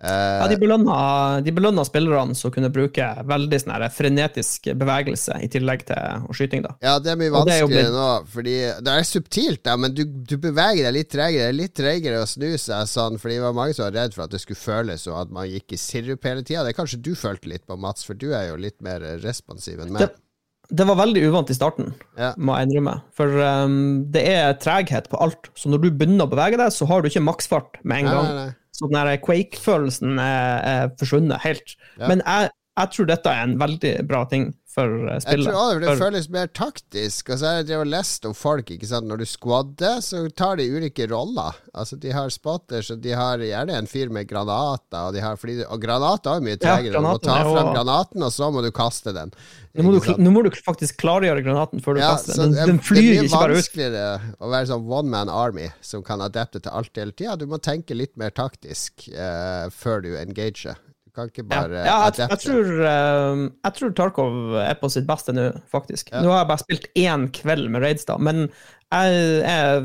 Ja, de belønna, de belønna spillerne som kunne bruke veldig sånn frenetisk bevegelse i tillegg til skyting. da. Ja, det er mye Og er vanskeligere nå, fordi det er subtilt, da, men du, du beveger deg litt tregere. Er litt tregere å snu seg sånn, fordi det var mange som var redd for at det skulle føles som at man gikk i sirup hele tida. Det kanskje du følte litt på, Mats, for du er jo litt mer responsiv enn meg. Det, det var veldig uvant i starten, Ja. må jeg innrømme. For um, det er treghet på alt. Så når du begynner å bevege deg, så har du ikke maksfart med en gang. nei, nei. Der Quake-følelsen er, er forsvunnet helt. Ja. Men jeg, jeg tror dette er en veldig bra ting for spillet. Jeg tror det For- føles mer taktisk. Og så har jeg lest om folk. ikke sant? Når du squadder, så tar de ulike roller. Altså De har spotters, og de har gjerne en fyr med granater. Og, de har, fordi, og granater er mye mye Ja, tregere. du må ta fram granaten, og så må du kaste den. nå, må du, nå må du faktisk klargjøre granaten før du Ja, kaster den. det- Den, den flyr ikke bare blir ut. vanskeligere å være sånn one man army som kan adapte til alt hele tida. Du må tenke litt mer taktisk uh, før du engager. Kan ikke Ja, bare ja jeg, jeg, tror, eh, jeg tror Tarkov er på sitt beste nå, faktisk. Ja. Nå har jeg bare spilt én kveld med raids, da, men jeg er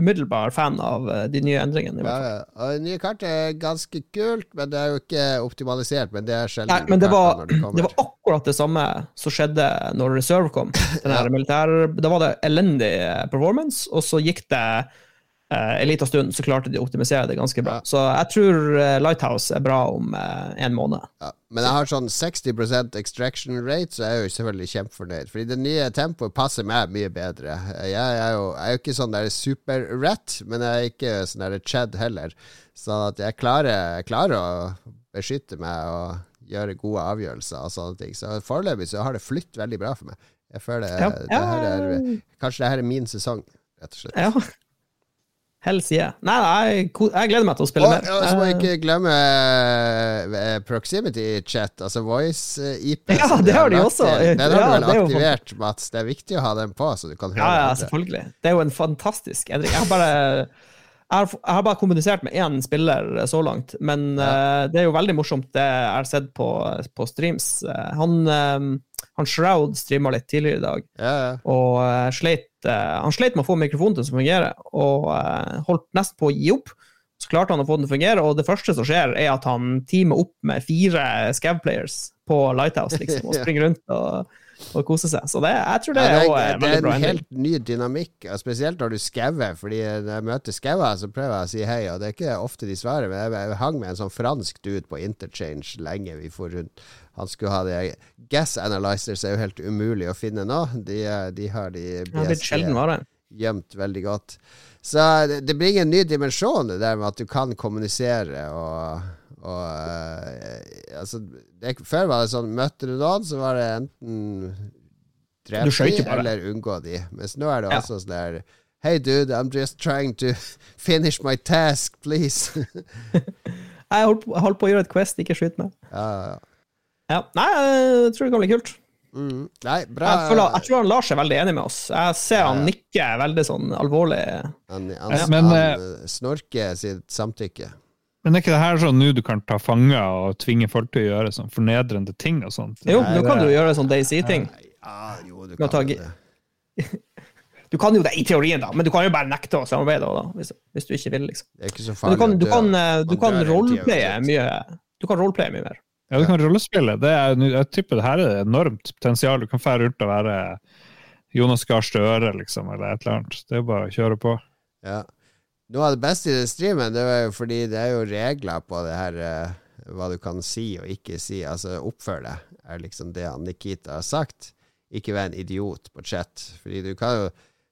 umiddelbar fan av eh, de nye endringene. i Ja, ja. Og det nye kartet er ganske kult, men det er jo ikke optimalisert. Men det er sjelden Nei, men det var, når de det var akkurat det samme som skjedde når Reserve kom. Den her militær, da var det elendig eh, performance, og så gikk det en liten stund, så klarte de å optimisere det ganske bra. Ja. Så jeg tror eh, Lighthouse er bra om eh, en måned. Ja, men jeg har sånn 60% extraction rate, så jeg er jo selvfølgelig kjempefornøyd. Fordi det nye tempoet passer meg mye bedre. Jeg er jo, jeg er jo ikke sånn der super-rat, men jeg er ikke sånn der chad heller. Så at jeg klarer, jeg klarer å beskytte meg og gjøre gode avgjørelser og sånne ting. Så foreløpig så har det flytt veldig bra for meg. Jeg føler Ja. det her er, Kanskje det her er min sesong, rett og slett. Ja. Hell yeah. Nei, nei, jeg, gleder meg til å spille Og, mer. og så må jeg Eh, ikke glemme eh, proximity chat, altså voice-IP. Ja, det har de også. til. Den har Ja, du vel er aktivert, Mats. Det er viktig å ha den på, så du kan høre Ja, ja, selvfølgelig. Det er jo en fantastisk endring. Jeg har bare, jeg har, jeg har bare kommunisert med én spiller eh, så langt, men eh, det er jo veldig morsomt det jeg har sett på, på streams. Uh, han, eh, han Shroud streama litt tidligere i dag, Ja, ja. og uh, sleit, eh, han sleit med å få mikrofonen til å fungere, og eh, holdt nesten på å gi opp. Så klarte han å få den til å fungere, og det første som skjer, er at han teamer opp med fire Scav-players på Lighthouse, liksom, og springer rundt og, og koser seg. Så det, jeg tror det, Ja, er det, er, er, en det er en endring. helt ny dynamikk, spesielt når du skauer. Fordi når jeg møter skauer, så prøver jeg å si hei, og det er ikke ofte de svarer. Men jeg, jeg hang med en sånn fransk dude på interchange lenge vi for rundt. Han skulle ha det Gas analyzers er jo helt umulig å finne nå. De, er- de har de sjelden BSG vare. gjemt veldig godt. Så det, det bringer en ny dimensjon, det der med at du kan kommunisere og, og uh, altså, det, Før var det sånn Møtte du noen, så var det enten drepe de eller unngå de. Mens nå er det Ja. også sånn der Hey dude, I'm just trying to finish my task, please. Jeg holdt, på- holdt på å gjøre et Quest, ikke skyt meg. ja, ja. Ja. Nei, jeg tror det kan bli kult. Mm. Nei, bra. Jeg, føler, jeg tror han Lars er veldig enig med oss. Jeg ser han Ja. nikker veldig sånn alvorlig. Han, Ja, han, men, han eh, snorker sitt samtykke. Men er ikke det her sånn nå du kan ta fanger og tvinge folk til å gjøre sånn fornedrende ting og sånt? Jo, Nei, nå kan det- du gjøre sånn Daisy-ting. Ja, jo, du kan jo det. Du kan jo det i teorien, da, men du kan jo bare nekte å samarbeide da, hvis, hvis du ikke vil, liksom. Det er ikke så Men farlig du kan, å du kan, eh, du kan du kan roleplaye mye Du kan roleplaye mye mer. Ja, du kan rollespille. Det er, jeg tipper det her er enormt potensial. Du kan fære rundt og være Jonas Gahr Støre, liksom, eller et eller annet. Det er bare å kjøre på. Ja. Noe av det beste i den streamen, det var jo fordi det er jo regler på det her eh, hva du kan si og ikke si. Altså, oppfør deg, er liksom det Nikita har sagt. Ikke vær en idiot på chat. Fordi du kan jo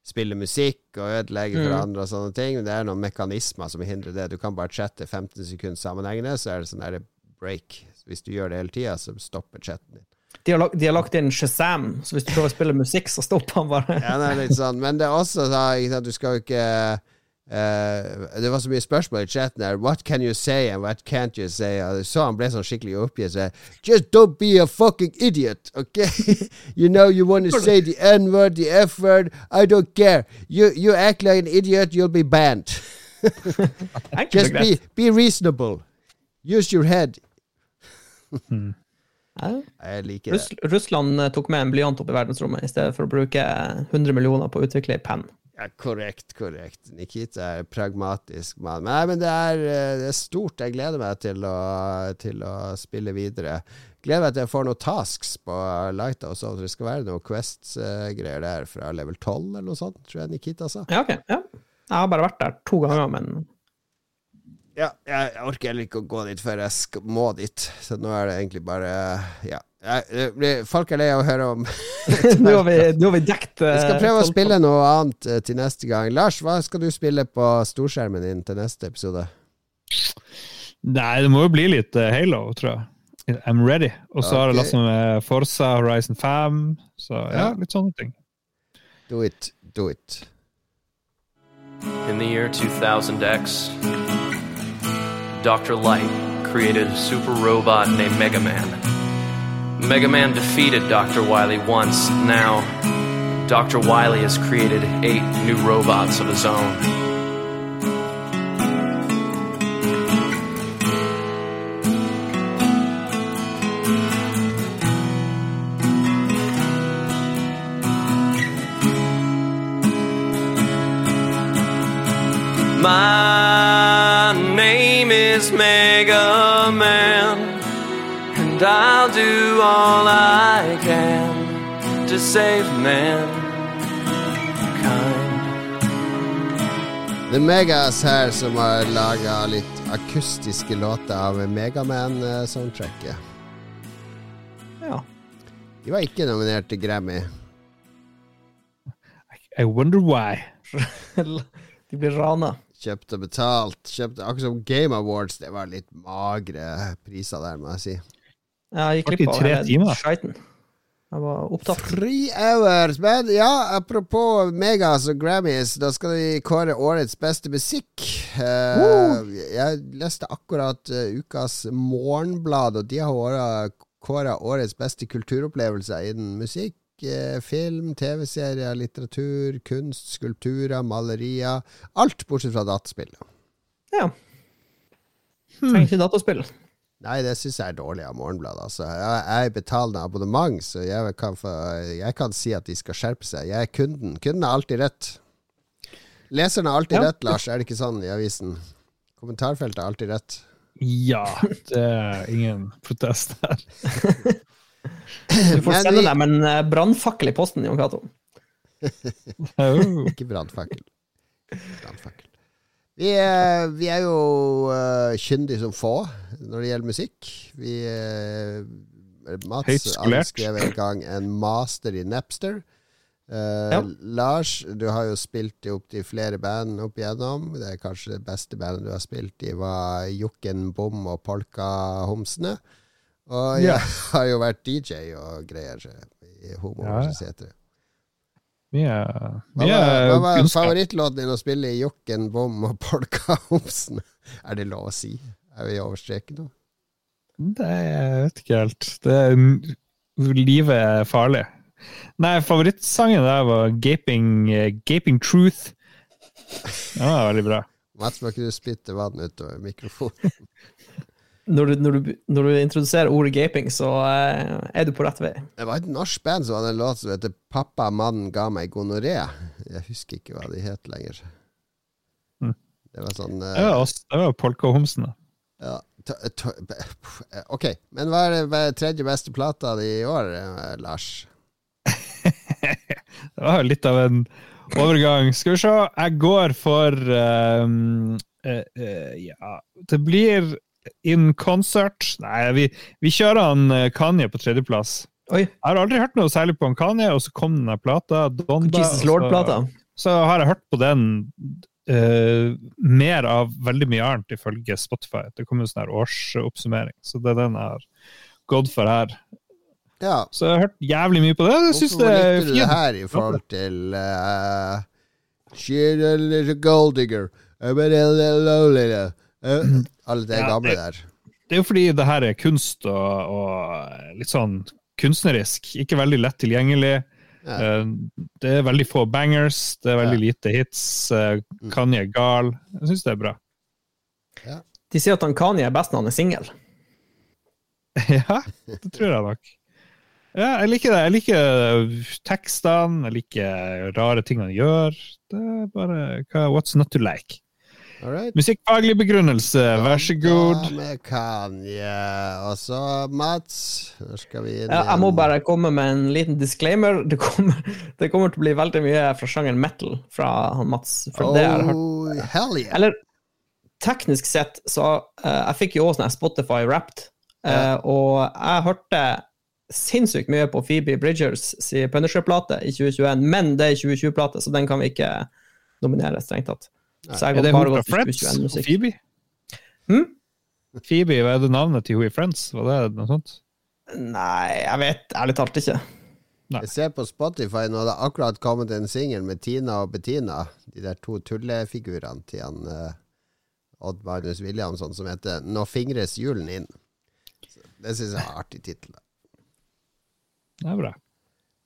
spille musikk og ødelegge for Mm. andre og sånne ting, men det er noen mekanismer som hindrer det. Du kan bare chatte 15 sekunder sammenhengende, så er det sånn der break. Hvis du gjør det hele tida, så stopper chatten din. De har, lagt, de har lagt inn Shazam, så hvis du prøver å spille musikk, så stopper han bare. Ja, det er litt sånn. Men det er også ikke Du skal jo ikke uh, Det var så mye spørsmål i chatten her. What can you say and what can't you say? Og så han ble sånn skikkelig oppgitt. Så, Just don't be a fucking idiot, OK? you know you want to say the N-word, the F-word. I don't care. You, you act like an idiot, you'll be banned. Just be, be reasonable. Use your head. Ja. Jeg liker det. Russ, Russland eh, tok med en blyant opp i verdensrommet i stedet for å bruke 100 millioner på å utvikle ei penn. Ja, korrekt, korrekt. Nikita er pragmatisk mann. Men, nei, men det er, eh, det er stort. Jeg gleder meg til å, til å spille videre. Gleder meg til jeg får noen tasks på Lighthouse. Og det skal være noen Quest-greier der fra level 12 eller noe sånt, tror jeg Nikita sa. Ja, ok. Ja. Jeg har bare vært der to ganger, men Ja, jeg orker heller ikke å gå dit før jeg skal, må dit. Så nå er det egentlig bare Ja. Jeg, det folk er lei av å høre om nå har vi, nå har vi dekt Vi skal eh, prøve å spille noe annet eh, til neste gang. Lars, hva skal du spille på storskjermen din til neste episode? Nei, det må jo bli litt eh, Halo, tror jeg. I'm ready. Og så har jeg lasta med Forza Horizon 5. Så ja, Ja. litt sånne ting. Do it. Do it. In the year 2000X, Dr. Light created a super robot named Mega Man. Mega Man defeated Dr. Wily once. Now, Dr. Wily has created eight new robots of his own. Mega Man, and I'll do all I can to save mankind. The Megas her som har laga litt akustiske låter av Megaman-soundtracket. Ja. De var ikke nominert til Grammy. I wonder why. De blir rana. Kjøpt og betalt. Kjøpt, akkurat som Game Awards. Det var litt magre priser der, må jeg si. Jeg gikk glipp av tre hele timer? skiten. Jeg var opptatt. Three hours, men ja, apropos Megas og Grammys, da skal de kåre årets beste musikk. Uh, jeg leste akkurat uh, ukas Morgenblad, og de har kåra årets beste kulturopplevelser innen musikk. Eh, film, TV-serier, litteratur, kunst, skulpturer, malerier. Alt bortsett fra dataspill. Ja. Trenger ikke dataspill. Nei, det syns jeg er dårlig av Morgenbladet. Altså. Jeg, jeg betaler abonnement, så jeg kan, få, jeg kan si at de skal skjerpe seg. Jeg er kunden. Kunden har alltid rett. Leseren har alltid Ja. rett, Lars. Er det ikke sånn i avisen? Kommentarfeltet har alltid rett. Ja, det er ingen protest her. Du får sende dem en eh, brannfakkel i posten, Jon Cato. Ikke brannfakkel. Brannfakkel. Vi, vi er jo uh, kyndige som få når det gjelder musikk. Vi uh, Mats skrevet en gang en master i Napster. Uh, Ja. Lars, du har jo spilt i opptil flere band opp igjennom. Det er kanskje det beste bandet du har spilt i, var Jokken Bom og Polkahomsene. Og jeg Ja. har jo vært DJ og greier i Homo Ja. versus hetero. Mye, var, hva var favorittlåten din å spille i Jokken, Bom og Polka Homsen? Er det lov å si? Er vi over streken nå? Det jeg vet ikke helt. Det livet er farlig. Nei, favorittsangen der var Gaping, eh, Gaping Truth. Den var veldig bra. Mats, må ikke du spytte vann utover mikrofonen? Når du, når, du, når du introduserer ordet gaping, så eh, er du på rett vei. Det var et norsk band som hadde en låt som heter 'Pappa, mannen ga meg gonoré'. Jeg husker ikke hva de het lenger. Mm. Det var sånn uh, Det var, var Polka-homsen. da. ja, ta- Ok, men hva er hva er tredje beste plata di i år, eh, Lars? Det var jo litt av en overgang. Skal vi se, jeg går for um, uh, uh, Ja, det blir In Concert. Nei, vi, vi kjører han eh, Kanye på tredjeplass. Oi, Jeg har aldri hørt noe særlig på han Kanye, og så kom denne plata, Donda. Jesus Lord-plata. Så har jeg hørt på den Uh, mer av veldig mye annet, ifølge Spotify. Det kommer en sånn her årsoppsummering, så det er den jeg har gått for her. Ja, Så jeg har hørt jævlig mye på det. Jeg syns det er likte du det fint. her i forhold til uh, She's a little gold digger. Lonely. Uh, alle de Ja, gamle det- der. Det er jo fordi det her er kunst og, og litt sånn kunstnerisk. Ikke veldig lett tilgjengelig. Ja. Eh, Det er veldig få bangers, det er veldig lite hits. eh, Mm. Kanye er gal. Jeg syns det er bra. De sier at han Kanye er best når han er singel. Ja, det tror jeg nok. Ja, jeg liker det. Jeg liker tekstene, jeg liker rare ting han gjør. Det er bare hva, What's not to like? All right. Musikkfaglig begrunnelse, vær så god. Ja, med Kanye. Og så Mats. Nå skal vi inn Ja, jeg må bare komme med en liten disclaimer. Det kommer, det kommer til å bli veldig mye fra sjangeren metal fra han Mats. For det jeg har hørt. Oh, hell yeah. Eller teknisk sett, så uh, Jeg fikk jo også sånn Spotify Wrapped, eh, og jeg hørte sinnssykt mye på Phoebe Bridgers si Punisher-plate i 2021, men det er 2020-plate, så den kan vi ikke nominere, strengt tatt. Så jeg Er det hun fra Friends? 2021-musikk. Phoebe? Hmm? Phoebe, hva er det navnet til hun i Friends? Var det noe sånt? Nei, jeg vet ærlig talt ikke. Jeg ser på Spotify nå, det har akkurat kommet en singel med Tina og Bettina. De der to tullefigurene til han uh, Odd Magnus Williamson som heter 'Nå fingres julen inn'. Så det syns jeg er en artig tittel. Det er bra.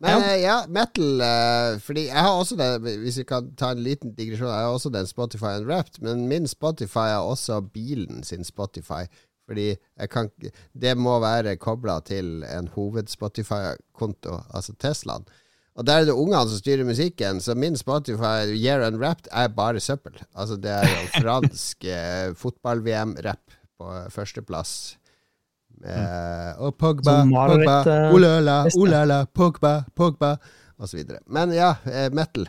Men ja, ja, metal uh, Fordi jeg har også det Hvis vi kan ta en liten digresjon, jeg har også den Spotify Unwrapped, men min Spotify er også bilen sin Spotify. Fordi kan Det må være kobla til en hoved-Spotify-konto, altså Teslaen. Og der er det ungene som styrer musikken, så min Spotify Year Unwrapped er bare søppel. Altså det er jo fransk eh, fotball-VM-rapp på førsteplass. Med og Pogba, Marit, Pogba, eh, olala, olala, Pogba, Pogba, osv. Men ja, eh, metal.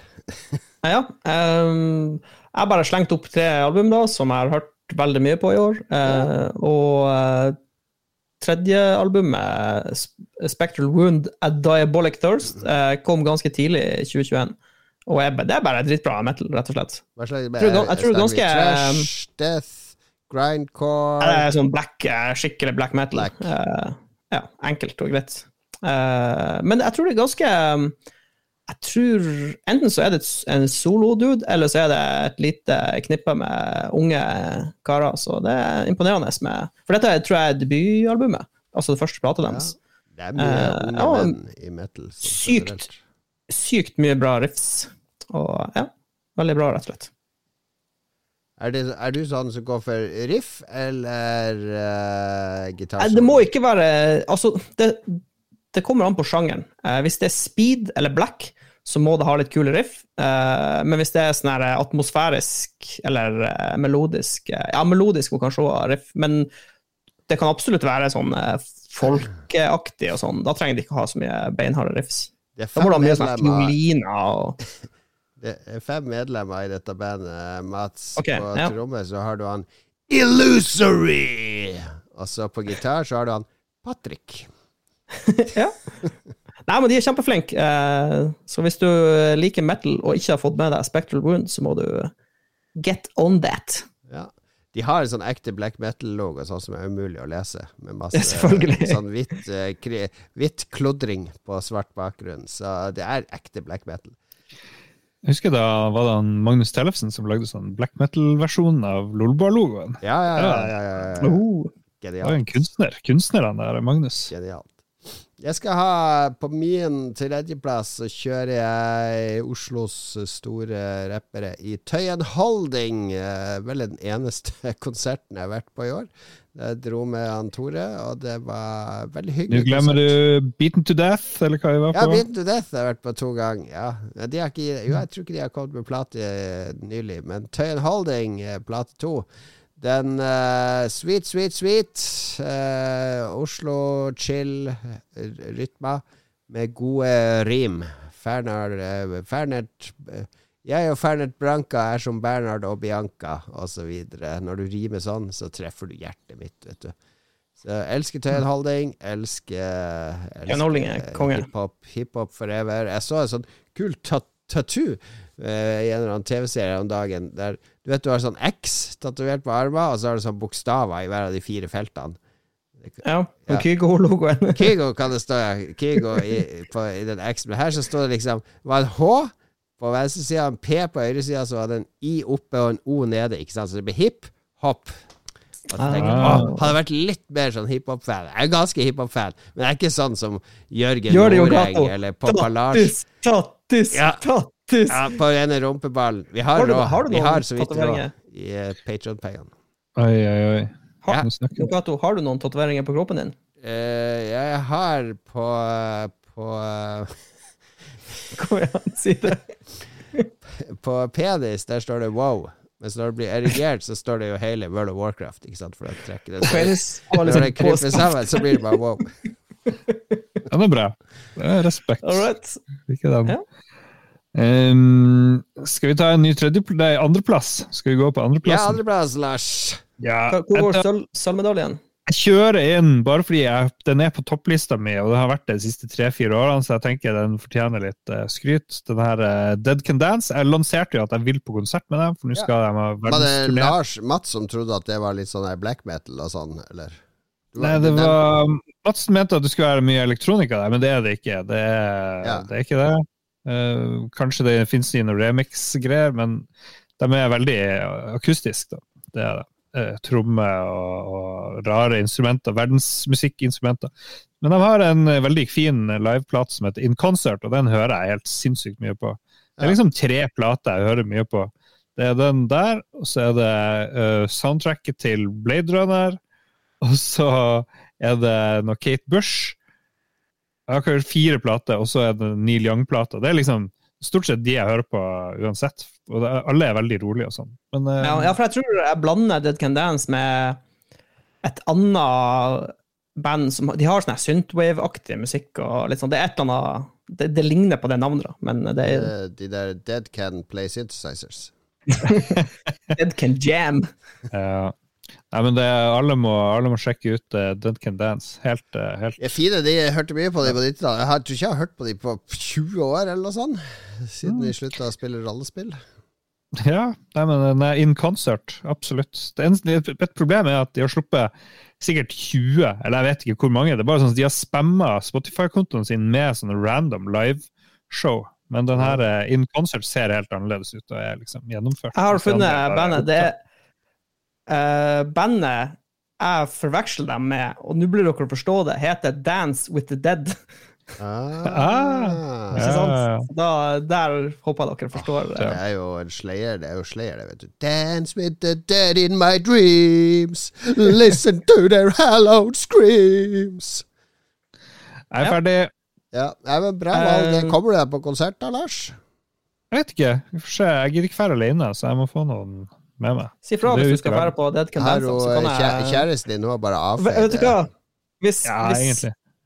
Ja, ja. ehm, jeg bare slengt opp tre album da, som jeg har hørt veldig mye på i år. Eh, og uh, tredje albumet, Spectral Wound, A Diabolic Thirst, uh, kom ganske tidlig i 2021. Og jeg, det er bare dritbra metal, rett og slett. Hva slags tror gan- jeg tror ganske, Trash, death, grindcore er sånn black, eh, skikkelig black metal. Black. Eh, ja, enkelt og greit. Eh, men jeg tror det er ganske um, Jeg tror Enten så er det en solo-dude, eller så er det et lite knippe med unge karer. Så det er imponerende med For dette tror jeg er debutalbumet. Altså det første plata deres. Det er mye Eh, unge ja, menn i metal. sånn sykt. Sykt mye bra riffs. Og ja, veldig bra, rett og slett. Er, det, er du sånn som går for riff eller uh, gitar? Det må ikke være Altså, det, det kommer an på sjangeren. Uh, hvis det er speed eller black, så må det ha litt kule riff. Uh, men hvis det er sånn her atmosfærisk eller uh, melodisk Ja, melodisk må kanskje også ha riff, men det kan absolutt være sånn folkeaktig og sånn. Da trenger de ikke ha så mye beinharde riffs. Da må du ha mye sånn fioliner og det er fem medlemmer i dette bandet. Mats Okay, på ja. trommer, så har du han Illusory! Og så på gitar så har du han Patrick. Ja. Nei, men de er kjempeflinke. Eh, så hvis du liker metal og ikke har fått med deg Spectral Wound, så må du get on that. Ja. De har en sånn ekte black metal-logo sånn som er umulig å lese. Med masse Ja, sånn hvitt, eh, kri- hvitt klodring på svart bakgrunn. Så det er ekte black metal. Jeg husker da var det Magnus Tellefsen som lagde sånn black metal-versjon av Lolbua-logoen. Ja, ja, ja. ja, ja, ja. Oh. Det var en kunstner. Kunstneren der, Magnus. Genialt. Jeg skal ha På min tredjeplass så kjører jeg Oslos store rappere i Tøyen Holding. Eh, vel den eneste konserten jeg har vært på i år. Jeg dro med han Tore, og det var veldig hyggelig. Nå glemmer konsert. du Beaten to Death, eller hva jeg var Ja. Beaten to Death har jeg vært på to ganger. Ja. Ikke, jo, jeg tror ikke de har kommet med plate eh, nylig, men Tøyen Holding, eh, plate to. Den uh, Sweet, sweet, sweet. uh, Oslo chill rytma med gode rim. Fernar, uh, Fernert Jeg og Fernert Branca er som Bernhard og Bianca, osv. Når du rimer sånn, så treffer du hjertet mitt, vet du. Så jeg elsker Tøyen Holding. Elsker, elsker er hiphop. Hiphop forever. Jeg så en sånn kul ta tattoo eh, i en eller annen TV-serie om dagen. Der du vet du har sånn X tatovert på armen, og så har du sånn bokstaver i hver av de fire feltene. Ja. Ja. Og Kygo-logoen. Kygo kan det stå, ja. Kygo i, på, i den X. Men her så står det liksom var det H på venstre side, en P på høyresida, så var det en I oppe og en O nede. Ikke sant? Så det blir hip-hopp. Og så tenker jeg, Ah. Hadde vært litt mer sånn hiphop-fan Jeg er ganske hiphop-fan, men jeg er ikke sånn som Jørgen Gjør det Noreng eller Poppa Lars. Tattis, tattis, Ja. tattis. Ja, på ene rumpeballen. Vi har, Har du- har du Vi har så vidt råd tatoveringer? i uh, Patron-pengene. Oi, oi, oi. Ja. Snakker vi. Gato, har du noen tatoveringer på kroppen din? Uh, jeg har på på, eh, Kom igjen, si det. på penis, der står det wow. Mens når det blir erigert, så står det jo hele World of Warcraft. Ikke sant? For å trekke det så, Når liksom det kryper på- sammen, så blir det bare wow. Ja, det er bra. Det er respekt. All right. Ikke dem. Ja. Um, skal vi ta en ny tredjeplass? Nei, andreplass? Skal vi gå på andreplassen? Ja, andreplass, Lars. Ja, Hvor går sølvmedaljen? Jeg kjører inn bare fordi jeg, den er på topplista mi, og det har vært det de siste tre-fire årene, så jeg tenker den fortjener litt uh, skryt. Den her uh, Dead Can Dance. Jeg lanserte jo at jeg vil på konsert med dem, for nå skal de ha Var det verdensturné. Lars Mats som trodde at det var litt sånn black metal og sånn, eller? Nei, det var Madsen mente at det skulle være mye elektronika der, men det er det ikke. Det er, Ja. det er ikke det. Uh, kanskje det finnes i noen remix-greier, men de er veldig akustiske, da. Det er det. Eh, Tromme og, og rare instrumenter. Verdensmusikkinstrumenter. Men de har en eh, veldig fin liveplate som heter In Concert, og den hører jeg helt sinnssykt mye på. Det er liksom tre plater jeg hører mye på. Det er den der, og så er det uh, soundtracket til Blade Runner, og så er det noe Kate Bush. Jeg har hørt fire plater, og så er det Neil Young-plata. Det er liksom stort sett de jeg hører på uansett. Og det, alle er veldig rolige og sånn. Men uh, Ja, ja, for jeg tror jeg blander Dead Can Dance med et annet band som De har sånn synthwave-aktig musikk og litt sånn. Det er et eller annet Det, det ligner på det navnet, da, men det er De der Dead Can Play Synthesizers. Dead Can Jam. ja. Nei, men det, alle, må, alle må sjekke ut uh, Duncan Can Dance. Helt, uh, helt er fine, de hørte mye på de på 90-tallet. Jeg har- tror ikke jeg har hørt på de på 20 år, eller noe sånt. Siden de slutta å spille rollespill. Ja, nei, men den er in concert, absolutt. Det eneste, et, problem er at de har sluppet sikkert 20, eller jeg vet ikke hvor mange. Det er bare sånn at De har spamma Spotify-kontoen sin med sånne random liveshow. Men den her eh, in concert ser helt annerledes ut og er liksom gjennomført. Jeg har funnet bandet. Det er eh, Bandet jeg forveksler dem med, og nå blir dere å forstå det, heter Dance with the Dead. Ah. Ikke sant? Da, der håper jeg dere forstår Det det. er jo en slayer, det er jo slayer, det, vet du. Dance with the dead in my dreams. Listen to their hallowed screams. Jeg er ferdig. Ja, nei, men bra valg. Eh, Kommer du deg på konsert da, Lars? Jeg vet ikke. Vi får se. Jeg gidder ikke være alene, så jeg må få noen med meg. Si fra hvis du skal være på Dead Can Dance. Her Så jeg kjæresten din nå bare Vet vet du hva? Hvis, Ja, hvis,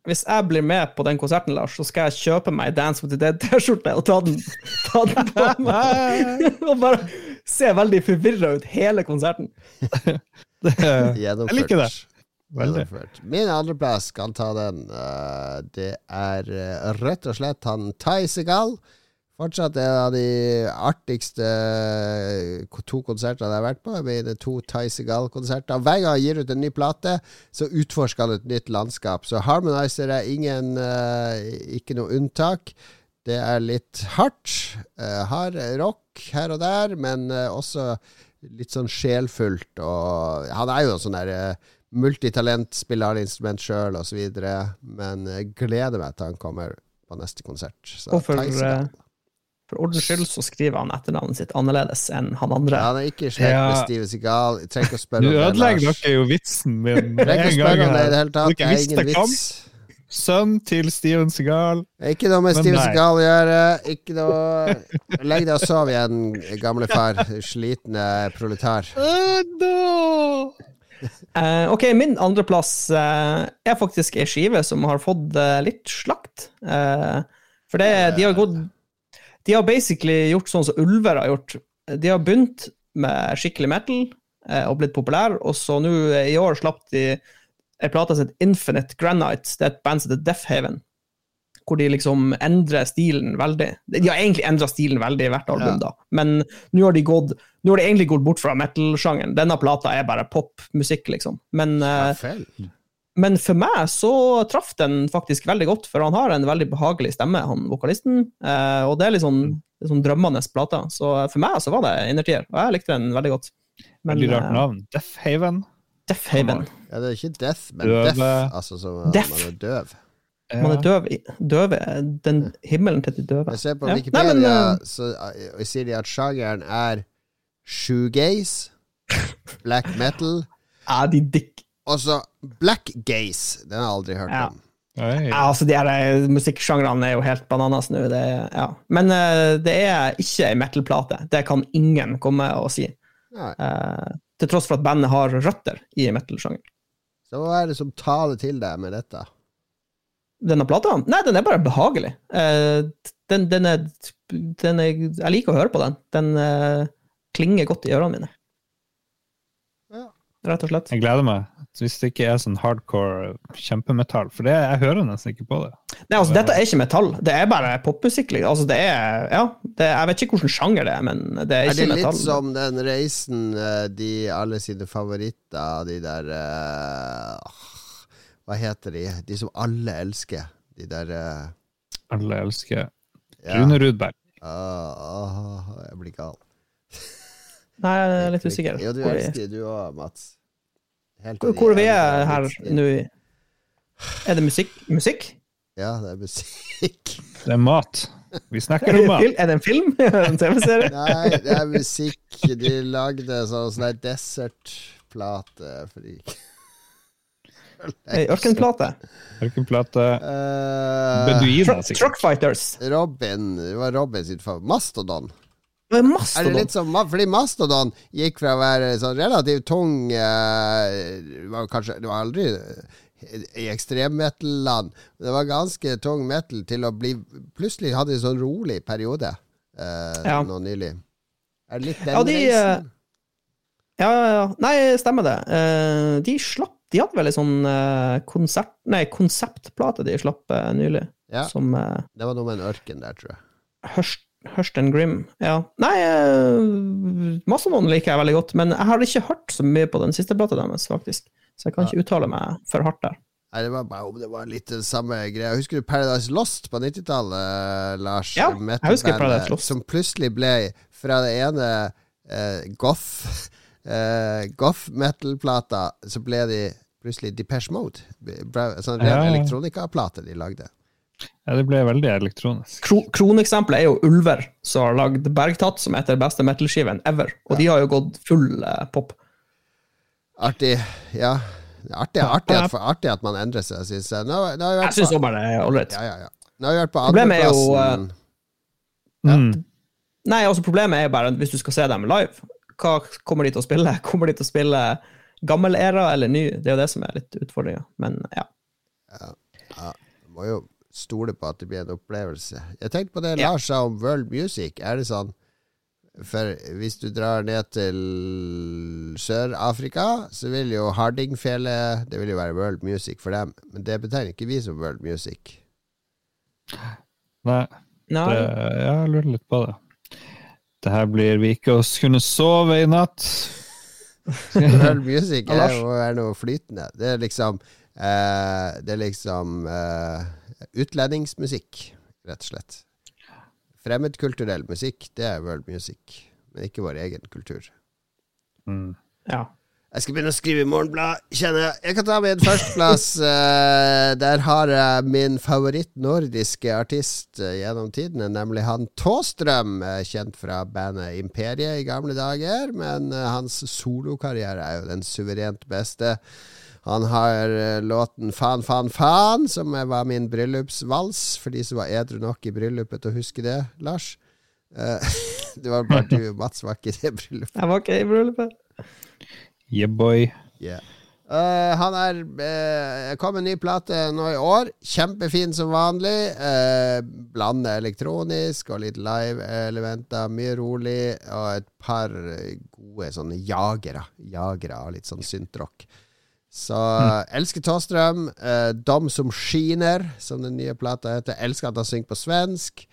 hvis jeg blir med på den konserten, Lars, så skal jeg kjøpe meg Dance with the Dead-T-skjorte og ta den, ta den på meg. og bare se veldig forvirra ut hele konserten. Det, jeg liker det. Veldig. Gjennomført. Min andreplass kan ta den. Eh, det er eh, rett og slett han Tai Segal. Fortsatt en av de artigste to konsertene jeg har vært på. Det er to Tai Segal-konserter. Hver gang han gir ut en ny plate, så utforsker han et nytt landskap. Så Harmonizer er ingen, eh, ikke noe unntak. Det er litt hardt. eh, hard rock her og der, men eh, også litt sånn sjelfullt. Og han er jo sånn der multitalent, spiller alle instrument sjøl osv. Men jeg gleder meg til han kommer på neste konsert. Så Og for. For ordens skyld så skriver han etternavnet sitt annerledes enn han andre. han er ikke slekt med Steve Segal. Trenger ikke å spørre om det. Du ødelegger dere jo vitsen min. Å En gang om det i det hele tatt. Dere er visste vits. Sønn til Steven Segal. Ikke noe med Steven nei. Å gjøre. Ikke noe Legg deg og sov igjen, gamle far. Slitne proletar. Uh, ok, min andreplass uh, er faktisk ei skive som har fått uh, litt slakt. Eh, for det, de har gått De har basically gjort sånn som Ulver har gjort. De har begynt med skikkelig metal eh, og blitt populær, og så nå eh, i år slapp de ei plate som heter Infinite Granite. Det er et band som heter Death Haven. Hvor de liksom endrer stilen veldig. De har egentlig endra stilen veldig i hvert album, Ja. da. Men nå har de gått Nå har de egentlig gått bort fra metal-sjangeren. Denne plata er bare popmusikk, liksom. Men, eh. Men for meg så traff den faktisk veldig godt, for han har en veldig behagelig stemme, han vokalisten. Eh, og det er litt sånn, litt sånn drømmende plate. Så for meg så var det innertier, og jeg likte den veldig godt. Men Veldig rart eh, navn. Death Haven. Death Haven. Ja, det er ikke death, men Døve. Death. Altså som man er døv. Man er døv døve. Den himmelen til de døve. Jeg ser på Ja. Wikipedia, Nei, men, eh, så uh, sier de at sjangeren er shoegaze, black metal, Ja, de dick... og så black gaze. Den har jeg aldri hørt Ja. om. Ja, altså, de her eh, musikksjangrene er jo helt bananas nå. Det, ja. Men uh, det er ikke ei metal-plate. Det kan ingen komme og si. Eh, til tross for at bandet har røtter i metal-sjangeren. Så hva er det som taler til deg med dette? Denne plata? Nei, den er bare behagelig. Uh, den, den, er, den er Jeg liker å høre på den. Den klinger godt i ørene mine. Ja. Rett og slett. Jeg gleder meg. Hvis det ikke er sånn hardcore kjempemetall. For det, jeg hører nesten ikke på det. Nei, altså, dette er ikke metall. Det er bare popmusikk. liksom. Altså, det er, ja, det, jeg vet ikke hvilken sjanger det er, men det er Er ikke det metall. litt som den reisen eh, de alle sine favoritter, de der uh, Hva heter de? De som alle elsker. De der uh, Alle elsker ja. Rune Rudberg. Uh, åh, jeg blir gal. Nei, jeg er litt usikker. Ja, du elsker du òg, Mats. Helt Hvor, hvor vi er her nå Er det musikk? Musikk? Ja, det er musikk. Det er mat. Vi Er snakker om mat. er det en film? en TV-serie? Nei, det er musikk. De lagde sånn sånn der desertplate for de Ei ørkenplate? Ørkenplate. Eh, Beduiner, sikkert. Truck Fighters. Robin Det var Robin sitt favoritt. Mastodon. Det er det litt som Fordi Mastodon gikk fra å være sånn relativt tung eh, kanskje Det var aldri i ekstremmetal-land. Det var ganske tung metal til å bli Plutselig hadde de en sånn rolig periode eh, Ja. nå nylig. Er det litt den Ja, de, reisen? Ja, ja, ja. Nei, stemmer det. Eh, de slapp De hadde vel ei sånn eh, konsert... Nei, konseptplate de slapp eh, nylig, Ja, som det var noe med en ørken der, tror jeg. Hurst, Hurst and Grim. Ja. Nei, uh, noen liker jeg veldig godt, men jeg har ikke hørt så mye på den siste plata deres, faktisk. Så jeg kan ikke uttale meg for hardt der. Nei, det var bare om det var litt den samme greia. Husker du Paradise Lost på 90-tallet, Lars? Ja, jeg husker Paradise Lost. Som plutselig ble fra det ene eh, goth eh, goth metal-plata, så ble de plutselig Depeche Mode. Sånn ren Ja, ja. elektronikaplate de lagde. Ja, det ble veldig elektronisk. Kro kroneksempelet er jo Ulver, som har lagd Bergtatt, som heter beste metal-skiven ever. Og de har jo gått full eh, pop. Artig, ja. Artig, artig, at, artig at man endrer seg, syns jeg. Nå, nå Jeg syns òg bare det er ålreit. ja, ja, ja. Nå har vi vært på Problemet er jo. Mm. Nei, altså problemet er jo bare hvis du skal se dem live, hva kommer de til å spille? Kommer de til å spille gammel era eller ny? Det er jo det som er litt utfordringa. Men ja. Ja, må jo stole på at det blir en opplevelse. Jeg tenkte på det Ja. Lars sa om world music. Er det sånn For hvis du drar ned til Sør-Afrika, så vil jo Hardingfjellet Det vil jo være world music for dem. Men det betegner ikke vi som world music. Nei, Nei, det, jeg lurer litt på det. Det her blir vi ikke å kunne sove i natt. World music er jo er noe flytende. Det er liksom eh, Det er liksom eh, utlendingsmusikk, rett og slett. fremmedkulturell musikk, det er world music. Men ikke vår egen kultur. Mm. Ja. Jeg skal begynne å skrive i Morgenblad, kjenner jeg. Jeg kan ta min en førsteplass. Uh, der har jeg min favoritt-nordiske artist uh, gjennom tidene, nemlig han Tåstrøm, uh, kjent fra bandet Imperiet i gamle dager. Men hans solokarriere er jo den suverent beste. Han har låten Fan, fan, fan, som var min bryllupsvals, for de som var edru nok i bryllupet til å huske det, Lars. det var bare du, og Mats, var ikke i det bryllupet. Jeg var ikke i bryllupet. Yeah, boy. Yeah. Uh, han er uh, kom med en ny plate nå i år. Kjempefin som vanlig. Uh, blande elektronisk og litt live-elementer. Mye rolig. Og et par gode sånne jagere. Jagere og litt sånn syntrock. Så mm. elsker Tåstrøm. Uh, Dom som skiner, som den nye plata heter. Elsker at han synger på svensk.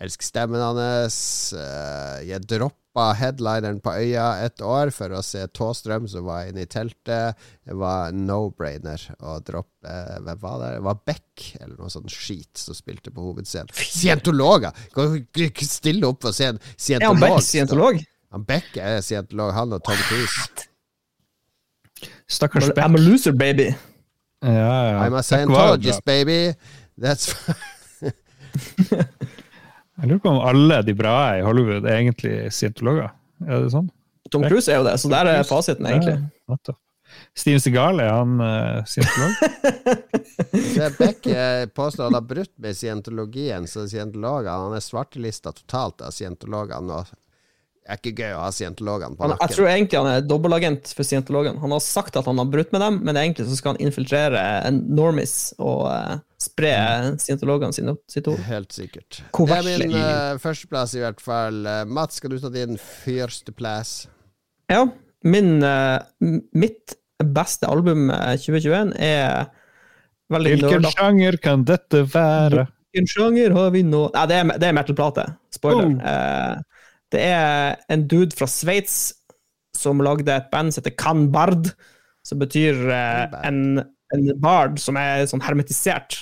Elsker stemmen hans. Uh, jeg droppa headlineren på Øya et år for å se Tåstrøm, som var inne i teltet. Det var no-brainer å droppe Hvem var det? Det var Beck, eller noe sånt skit, som spilte på hovedscenen. Scientologer! Kan ikke stille opp og se en scientolog? Er han Beck scientolog? Han Beck er scientolog, han og Tom Cruise. Stakkars Beck. I'm a loser, baby. Ja, ja. I'm a scientologist, baby. That's Jeg lurer på om alle de bra i Hollywood er egentlig scientologer. Er det sånn? Tom Cruise er jo det, så der er fasiten, egentlig. Ja, Steven Segal, er han uh, scientolog? Beck eh, påstår han har brutt med scientologien, så scientologene Han er svartelista totalt av scientologene. Og det er ikke gøy å ha scientologene på nakken. Jeg tror egentlig han er dobbeltagent for scientologene. Han har sagt at han har brutt med dem, men egentlig så skal han infiltrere en normis og uh, spre scientologene sine sitt ord. Helt sikkert. Det er min uh, førsteplass, i hvert fall. Uh, Mats, skal du ta din førsteplass? Ja. Min, mitt beste album 2021 er veldig Hvilken sjanger kan dette være? Hvilken sjanger har vi nå Nei, det er, det er metal-plate. Spoiler. Oh. Det er en dude fra Sveits som lagde et band som heter Canbard, som betyr eh, en, en, bard som er sånn hermetisert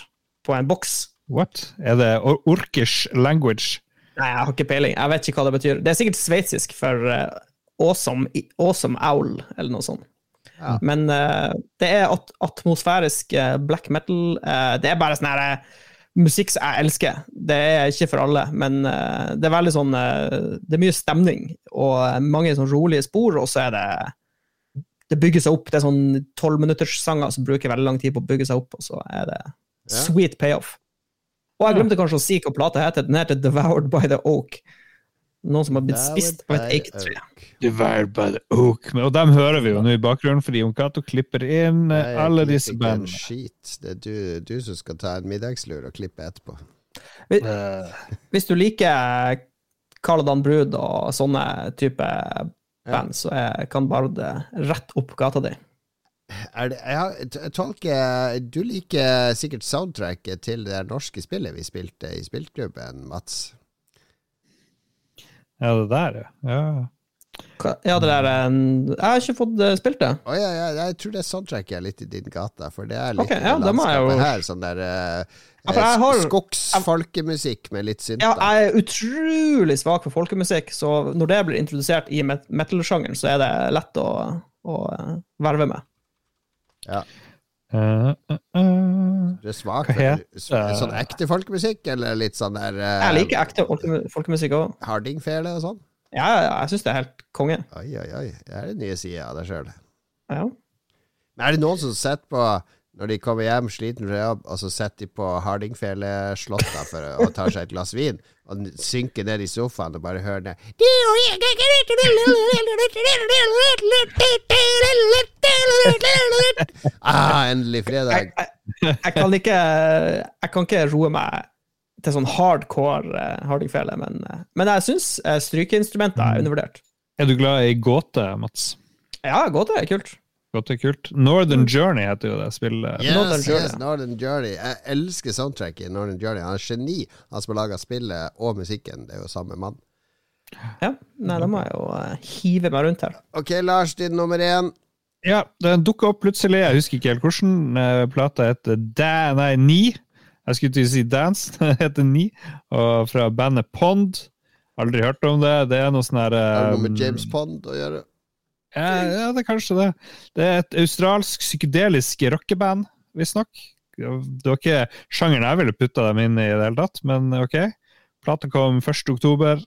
på en boks. What? Er det or orkish language? Nei, jeg har ikke peiling. Jeg vet ikke hva det betyr. Det er sikkert sveitsisk for uh, awesome, awesome, owl, eller noe sånt. Ja. Men uh, det er at atmosfærisk uh, black metal. det er bare sånn herre musikk som jeg elsker. Det er ikke for alle, men uh, det er veldig sånn uh, Det er mye stemning og mange sånn rolige spor, og så er det Det bygger seg opp. Det er sånn tolvminutterssanger som bruker veldig lang tid på å bygge seg opp, og så er det sweet payoff. Og jeg glemte kanskje å si hva plata heter. Den heter Devoured by the Oak. Noen som har blitt spist av et Oak. Og dem hører vi jo nå i bakgrunnen, fordi Jon Cato klipper inn Nei, alle disse bandene. Det er du, du, som skal ta en middagslur og klippe etterpå. Hvis, hvis du liker Karl Brud og sånne type band, så jeg kan Bard rett opp gata di. Er det, jeg, tolker Du liker sikkert soundtracket til det norske spillet vi spilte i spillklubben, Mats? Ja, det der, ja. Ja, det der Jeg har ikke fått uh, spilt det. Oh, ja, ja, jeg tror det soundtracket er litt i din gate, for det er litt okay, ja, landskapet jo... her. Sånn der uh, har... skogsfolkemusikk med litt synter. Ja, jeg er utrolig svak for folkemusikk, så når det blir introdusert i metal-sjangeren, så er det lett å, å verve med. Ja. Uh, uh, uh. Du er svak for sånn ekte folkemusikk, eller litt sånn der Jeg liker ekte folkemusikk òg. Hardingfele og sånn? Ja, jeg syns det er helt konge. Oi, oi, oi. Det er den nye sida av deg sjøl. Ja. Men er det noen som sitter på når de kommer hjem sliten fra jobb, og så sitter de på Hardingfele-slottet for å ta seg et glass vin, og synke ned i sofaen og bare høre det Ah, endelig fredag. Jeg, jeg, jeg, kan ikke Jeg kan ikke roe meg til sånn hardcore uh, hardingfele, men, uh, men jeg syns uh, strykeinstrumenter er undervurdert. Er du glad i gåte, Mats? Ja, gåte er kult. Godt og kult. Northern Journey heter jo det spillet. Yes, Northern Journey. yes, Northern Journey. Jeg elsker soundtracket i Northern Journey. Han er geni, han som har laga spillet og musikken. Det er jo samme mann. Ja, nei, da må jeg jo uh, hive meg rundt her. Ok, Lars, din nummer én. Ja, den dukka opp plutselig. Jeg husker ikke helt hvordan uh, plata heter. Nei, Ni. Jeg skulle til å si Dance, det heter Ni, og fra bandet Pond. Aldri hørt om det. Det er noe sånn her Har det noe med James Pond å gjøre? Ja, ja, det er kanskje det. Det er et australsk psykedelisk rockeband, visstnok. Det var ikke sjangeren jeg ville putta dem inn i i det hele tatt, men ok. Plata kom 1. oktober,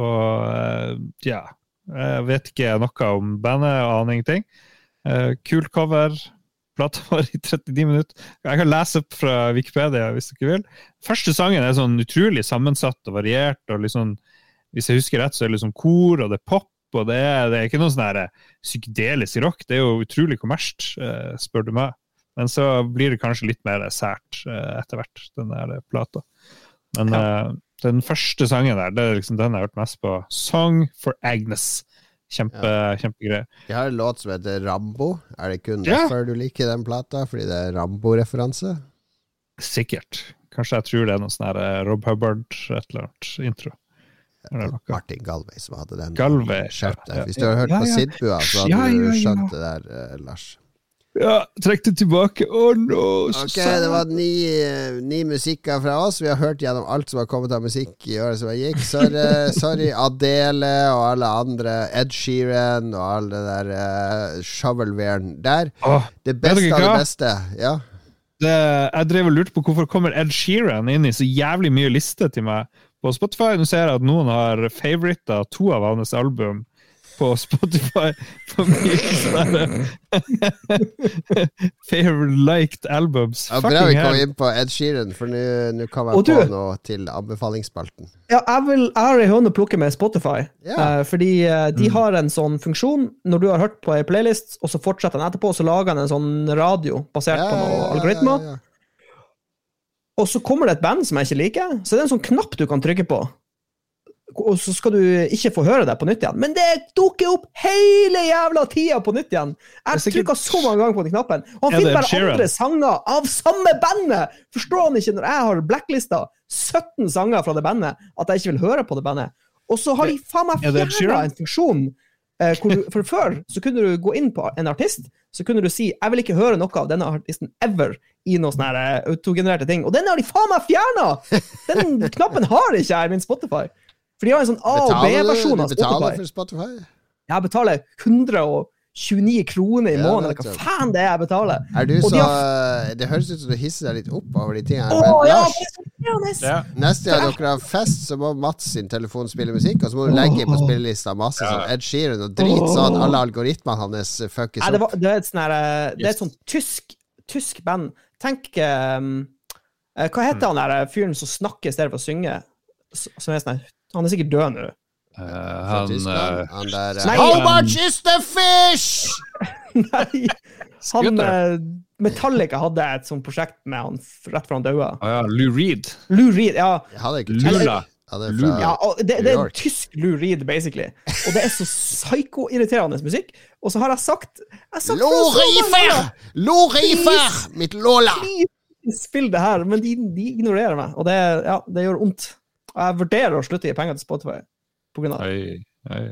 og eh, ja Jeg vet ikke noe om bandet, og aner ingenting. Eh, Kult cover. Plata var i 39 minutter. Jeg kan lese opp fra Wikipedia hvis dere vil. Første sangen er sånn utrolig sammensatt og variert. og liksom, Hvis jeg husker rett, så er det liksom kor, og det er pop, og det er, det er ikke noe sånn her psykedelisk rock. Det er jo utrolig kommersielt, eh, spør du meg. Men så blir det kanskje litt mer sært eh, etter hvert, den der plata. Men eh, den første sangen der, det er liksom den jeg har hørt mest på. 'Song for Agnes'. Kjempe, Kjempegreier. De har en låt som heter Rambo. Er det kun Ja. derfor du liker den plata? Fordi det er Rambo-referanse? Sikkert. Kanskje jeg tror det er noe sånn eh, Rob Hubbard, et eller annet intro. Martin Galway som hadde den. Skjerp ja. Hvis du har hørt på. Sidbua, så hadde du skjønt det der, eh, Lars. Ja, trekk det tilbake. Å no, så Ok, det var ni, eh, ni musikker fra oss. Vi har hørt gjennom alt som har kommet av musikk i året som gikk. Sorry, sorry Adele og alle andre. Ed Sheeran og all det der uh, shovelwaren der. Oh, Det beste av det beste. Ja. det, jeg drev og lurte på hvorfor kommer Ed Sheeran inn i så jævlig mye liste til meg på Spotify. Nå ser jeg at noen har favorita to av hans album på Spotify. På favorite liked albums. Ja, Bra vi kom inn på Ed Sheeran, for nå kan jeg på noe til anbefalingsspalten. Ja, jeg, vil, jeg har ei høne å plukke med Spotify. yeah. Eh, fordi eh, de har en sånn funksjon når du har hørt på ei playlist, og så fortsetter den etterpå, så lager den en sånn radio basert på noen algoritmer. ja, ja. Og så kommer det et band som jeg ikke liker, så det er en sånn knapp du kan trykke på. Og så skal du ikke få høre det på nytt igjen. Men det dukker opp hele jævla tida på nytt igjen! Jeg er sikkert- trykka så mange ganger på den knappen. Og han Er finner bare andre sanger av samme bandet! Forstår han ikke når jeg har blacklista 17 sanger fra det bandet, at jeg ikke vil høre på det bandet? Og så har de faen meg Er fjerna en funksjon. Eh, du, for før så kunne du gå inn på en artist, så kunne du si 'jeg vil ikke høre noe av denne artisten ever' i noen sånne eh, autogenererte ting. Og den har de faen meg fjerna! Den knappen har ikke jeg i min Spotify. For de har en sånn A- og B-versjon av Spotify. betaler du for Spotify? Jeg betaler 129 kroner i Ja, måneden, eller hva faen det er jeg betaler. Er du så de har- Det høres ut som du hisser deg litt opp over de tingene. Her, Men ja, Lars! Ja. neste gang dere har fest, så må Mats sin telefon spille musikk, og så må du legge inn på spillelista masse sånn Ed Sheeran og drit, sånn alle algoritmene hans fuckes Nei, det, var, opp. det er et her, eh, Det er et sånt tysk, tysk band. Tenk um, eh, Hva heter han der fyren som snakker i stedet for å synge? Som er sånn Han er sikkert død nå. Uh, han eh, Han der Nei, How um, much is the fish?! Nei! Han eh, Metallica hadde et sånt prosjekt med han rett før han døde. Å ja, Lou Reed. Lou Reed, ja. Jeg hadde ikke Lula. Ja, det er fra ja og det, det er en tysk Lou Reed, basically. Og det er så psyko-irriterende musikk. Og så har jeg sagt jeg sagt Lorifer! Lorifer! Mitt Lola! Spill det her, men de, de ignorerer meg. Og det, ja, det gjør vondt. Og jeg vurderer å slutte å gi penger til Spotify på grunn av det. Oi, oi.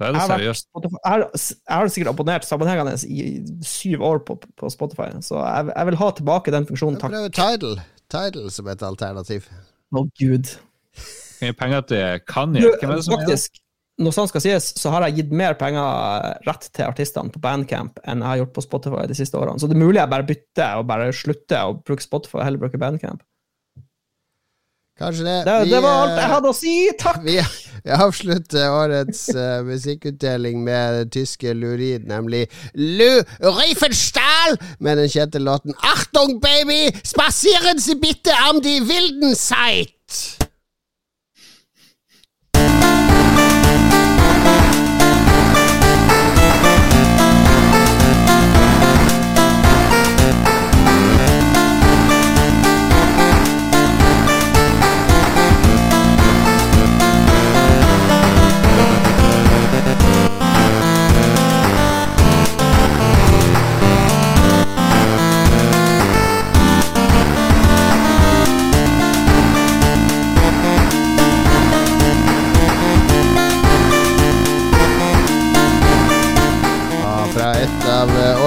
Da er Jeg det har, vært, seriøst. Jeg har, jeg har sikkert abonnert sammenhengende i syv år på, på Spotify, så jeg, jeg vil ha tilbake den funksjonen, takk. Prøv Tidal. Tidal som et alternativ. Å, gud. Gi penger til Kanye. Hvem er det som er når sånn skal sies, så har jeg gitt mer penger rett til artistene på Bandcamp enn jeg har gjort på Spotify de siste årene. Så det er mulig jeg bare bytter og bare slutter å bruke Spotify og heller bruker Bandcamp. Kanskje det. Det, Vi, det var alt eh, jeg hadde å si. Takk! Vi, vi avslutter årets uh, musikkutdeling med den tyske Lurid, nemlig Lu Riefenstahl med den kjente låten Achtung, baby! Spasieren Sie bitte am die wilden Zeit!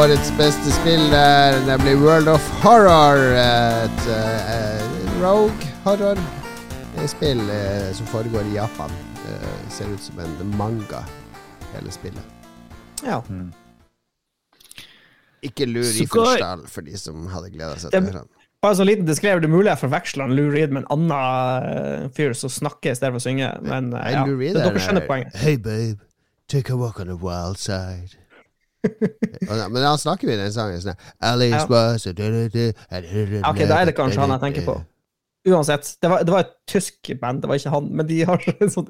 Årets beste spill der, nemlig World of Horror. Et, uh, Rogue horror. Det er spill uh, som foregår i Japan. Uh, ser ut som en manga, hele spillet. Ja. Ikke lur i Fursdal, for de som hadde gleda seg til det. Bare så liten diskrev, det er mulig jeg forveksler Lou Reed med en annen eh, fyr som snakker i stedet for å synge, men uh, ja. Er Dere skjønner poenget. Hey babe, take a walk on the wild side. Da- Men han snakker jo i den sangen sånn Alice Ja. was Ok, da er det kanskje han jeg tenker på. Uansett, det var, det var et tysk band, det var ikke han, men de har en sånn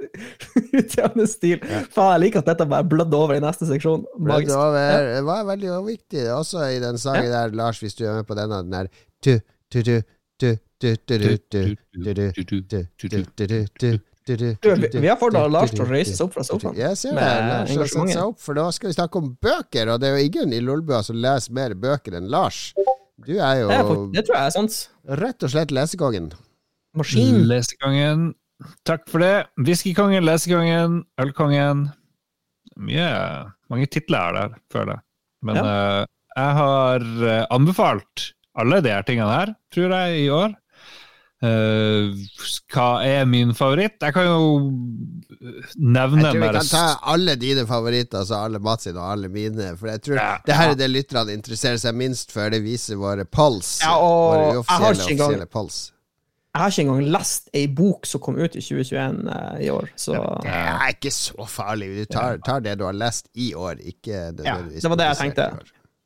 utjevnende stil. Faen, jeg liker at dette bare blødde over i neste seksjon. Blødde det var, det var veldig viktig også i den sangen der, Lars, hvis du er med på denne, den der tu, tu, tu, tu, tu, tu, tu, tu, tu, tu, tu, tu, tu, tu, tu, tu, tu, Du, vi- vi har fått Lars til å reise seg opp fra sofaen. Jeg ser det. Lars har satt seg opp, for da skal vi snakke om bøker, og det er jo ingen i Lolbua som leser mer bøker enn Lars. Du er jo Det, tror jeg er sant. rett og slett lesekongen. Maskinlesekongen. Takk for det. Whiskykongen, lesekongen, ølkongen. Mye, mange titler er der, føler jeg. Men eh, jeg har eh, anbefalt alle de her tingene her, tror jeg, i år. Eh, hva er min favoritt? Jeg kan jo nevne Jeg tror vi kan ta alle dine favoritter, altså alle Mats sine og alle mine. For jeg tror Ja. det her er det lytterne interesserer seg minst for. Det viser våre pols. Ja, og våre jeg har ikke engang- offisielle pols. Jeg har ikke engang lest ei bok som kom ut i 2021 uh, i år, så Det er ikke så farlig. Du tar, tar det du har lest i år, ikke nødvendigvis det var det jeg tenkte.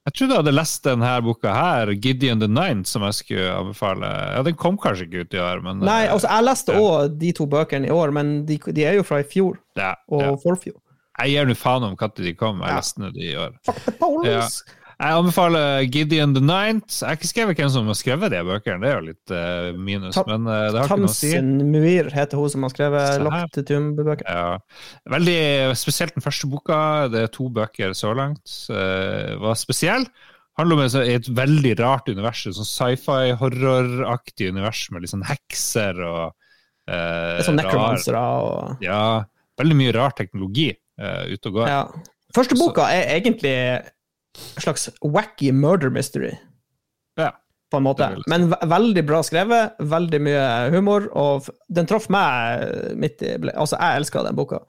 Jeg trodde jeg hadde lest denne boka her, Gideon the Ninth, som jeg skulle anbefale. Ja, Den kom kanskje ikke ut i år, men Nei, eh, altså, jeg leste ja. de to bøkene i år, men de, de er jo fra i fjor ja, og ja. forfjor. Jeg gir nå faen om når de kom. Jeg Ja. leste nå de i år. Fuck the police! Jeg anbefaler Gideon the Ninth. Jeg har ikke skrevet hvem som har skrevet de bøkene, det er jo litt uh, minus, Ta- men uh, det har ikke noe å si. Tamsin Muir heter hun som har skrevet Locked Tomb-bøker. Ja. Veldig spesielt den første boka. Det er to bøker så langt. Uh, var spesiell. Handler om et, veldig rart univers. Sånn sci-fi-horroraktig univers med litt sånn hekser og uh, sånn necromancere og Ja, veldig mye rar teknologi uh, ute og går. ja. Første boka er egentlig en slags wacky murder mystery, Ja. på en måte. Men ve veldig bra skrevet, veldig mye humor, og den traff meg midt i Altså, jeg elska den boka.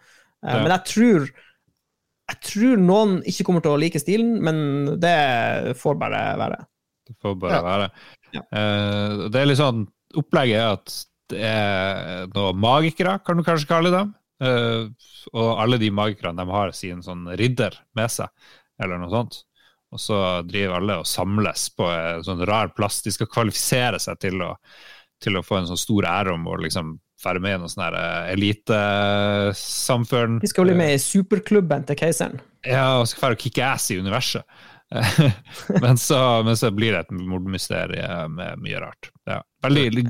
Eh, Ja. Men jeg tror jeg tror noen ikke kommer til å like stilen, men det får bare være. Det får bare Ja. være. Ja. Eh, det er litt sånn Opplegget er at det er noen magikere, kan du kanskje kalle dem. Eh, og alle de magikerne de har sin sånn ridder med seg, eller noe sånt. Og så driver alle og samles på en sånn rar plass. De skal kvalifisere seg til å, til å få en sånn stor ære om å liksom være med i noe sånn eh, elitesamfunn. De skal bli med i superklubben til keiseren. Ja, og skal dra og kicke ass i universet. men, så, men så blir det et mordmysterium med mye rart. Ja. Veldig,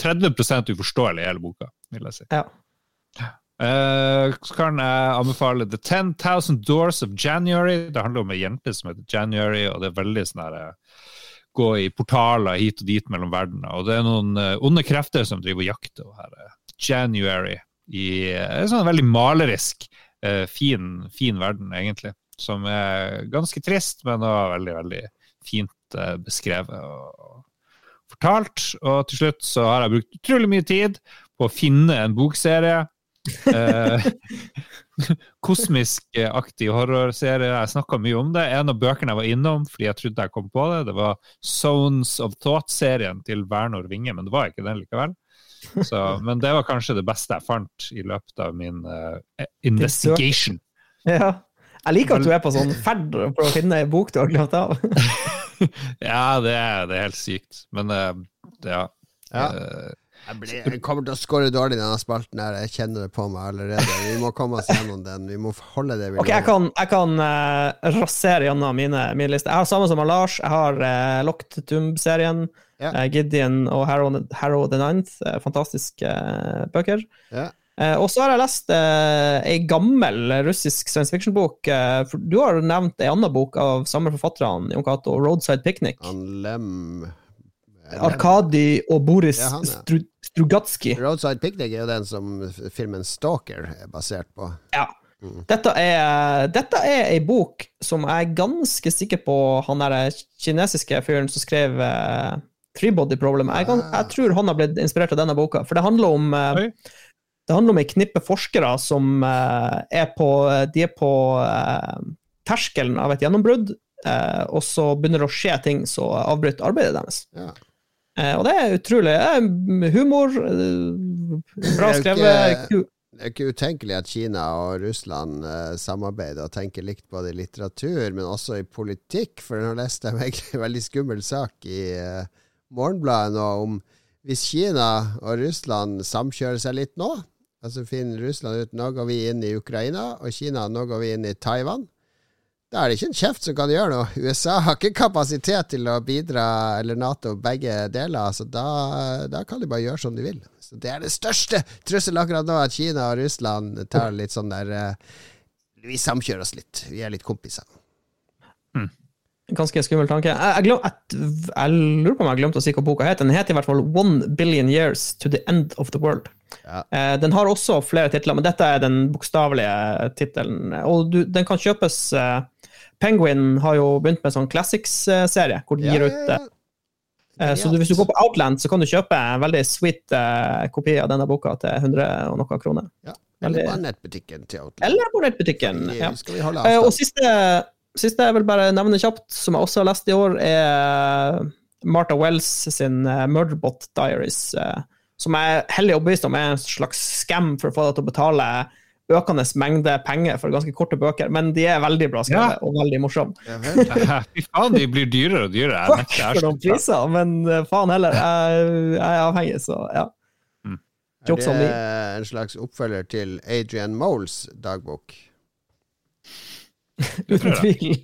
30 uforståelig i hele boka, vil jeg si. Ja. Eh, så kan jeg anbefale The 10,000 Doors of January. Det handler om ei jente som heter January, og det er veldig sånn her eh, Gå i portaler hit og dit mellom verdener. Og det er noen eh, onde krefter som driver og jakter her. eh, January i en sånn veldig malerisk, fin, fin verden, egentlig. Som er ganske trist, men også veldig, veldig fint beskrevet og fortalt. Og til slutt så har jeg brukt utrolig mye tid på å finne en bokserie. Eh, Kosmisk-aktig horrorserie. Jeg snakka mye om det. En av bøkene jeg var innom fordi jeg trodde jeg kom på det, det var Zones of Thought-serien til Bernhard Winge, men det var ikke den likevel. Så, men det var kanskje det beste jeg fant i løpet av min uh, investigation. ja. Jeg liker at du er på sånn ferd for å finne ei bok du har glemt av. Ja, det er, det er helt sykt. Men eh, ja. Ja. Eh, Jeg, ble, jeg kommer til å score dårlig i denne spalten her. Jeg kjenner det på meg allerede. Vi må komme oss gjennom den. Vi må holde det vi Ok, Jeg kan, jeg kan uh, rasere gjennom mine, mine lister. Jeg har samme som Lars. Jeg har uh, Locked Tomb-serien. Yeah. Uh, Gideon og Harrow, Harrow the Ninth. Uh, fantastiske bøker. Yeah. Eh, og så har jeg lest uh, ei gammel russisk science fiction-bok. du har nevnt ei anna bok av samme forfatterne, Jon Cato, 'Roadside Picnic'. Han Lem Arkadij og Boris Ja, han, ja. Stru Strugatsky. Roadside Picnic er jo den som filmen Stalker er basert på. Ja. Dette er, dette er ei bok som jeg er ganske sikker på han der kinesiske fyren som skrev uh, Three-body problem. Jeg, kan, jeg tror han har blitt inspirert av denne boka, for det handler om uh, det handler om ei knippe forskere som uh, er på, de er på eh, terskelen av et gjennombrudd, Uh, og så begynner det å skje ting som avbryter arbeidet deres. Ja. Eh, og det er utrolig. eh, humor, eh, bra skrevet Det er ikke utenkelig at Kina og Russland eh, samarbeider og tenker likt både i litteratur, men også i politikk. For nå leste jeg egentlig en veldig skummel sak i eh, Morgenbladet nå om hvis Kina og Russland samkjører seg litt nå, altså finner Russland ut nå går vi inn i Ukraina, og Kina nå går vi inn i Taiwan. Da er det ikke en kjeft som kan gjøre noe. USA har ikke kapasitet til å bidra, eller Nato, begge deler. Så da, da kan de bare gjøre som de vil. Så Det er det største trusselen akkurat nå, at Kina og Russland tar litt sånn der eh, Vi samkjører oss litt. Vi er litt kompiser. Ganske skummel tanke. Jeg, jeg, jeg, jeg lurer på om jeg glemte å si hva boka heter. Den heter i hvert fall One Billion Years to the End of the World. Ja. Eh, den har også flere titler, men dette er den bokstavelige tittelen. Og du, den kan kjøpes eh, Penguin har jo begynt med sånn Classics-serie, hvor de gir ja, ut ja. ja, eh, Så du, hvis du går på Outland, så kan du kjøpe en veldig sweet eh, kopi av denne boka til 100 og noe kroner. Ja. Eller på nettbutikken til Outland. Eller på nettbutikken. Ja. Eh, og siste, siste jeg vil bare nevne kjapt, som jeg også har lest i år, er Martha Wells sin eh, Murderbot Diaries, eh, som jeg er hellig overbevist om er en slags scam for å få deg til å betale økende mengde penger for ganske korte bøker, men de er veldig bra skrevet Ja. og veldig morsomme. Fy faen, de blir dyrere og dyrere. Jeg Fuck for noen priser, men eh, faen heller, jeg, jeg er avhengig, så ja. Er Jokes on det en slags oppfølger til Adrian Moles dagbok? Uten tvil.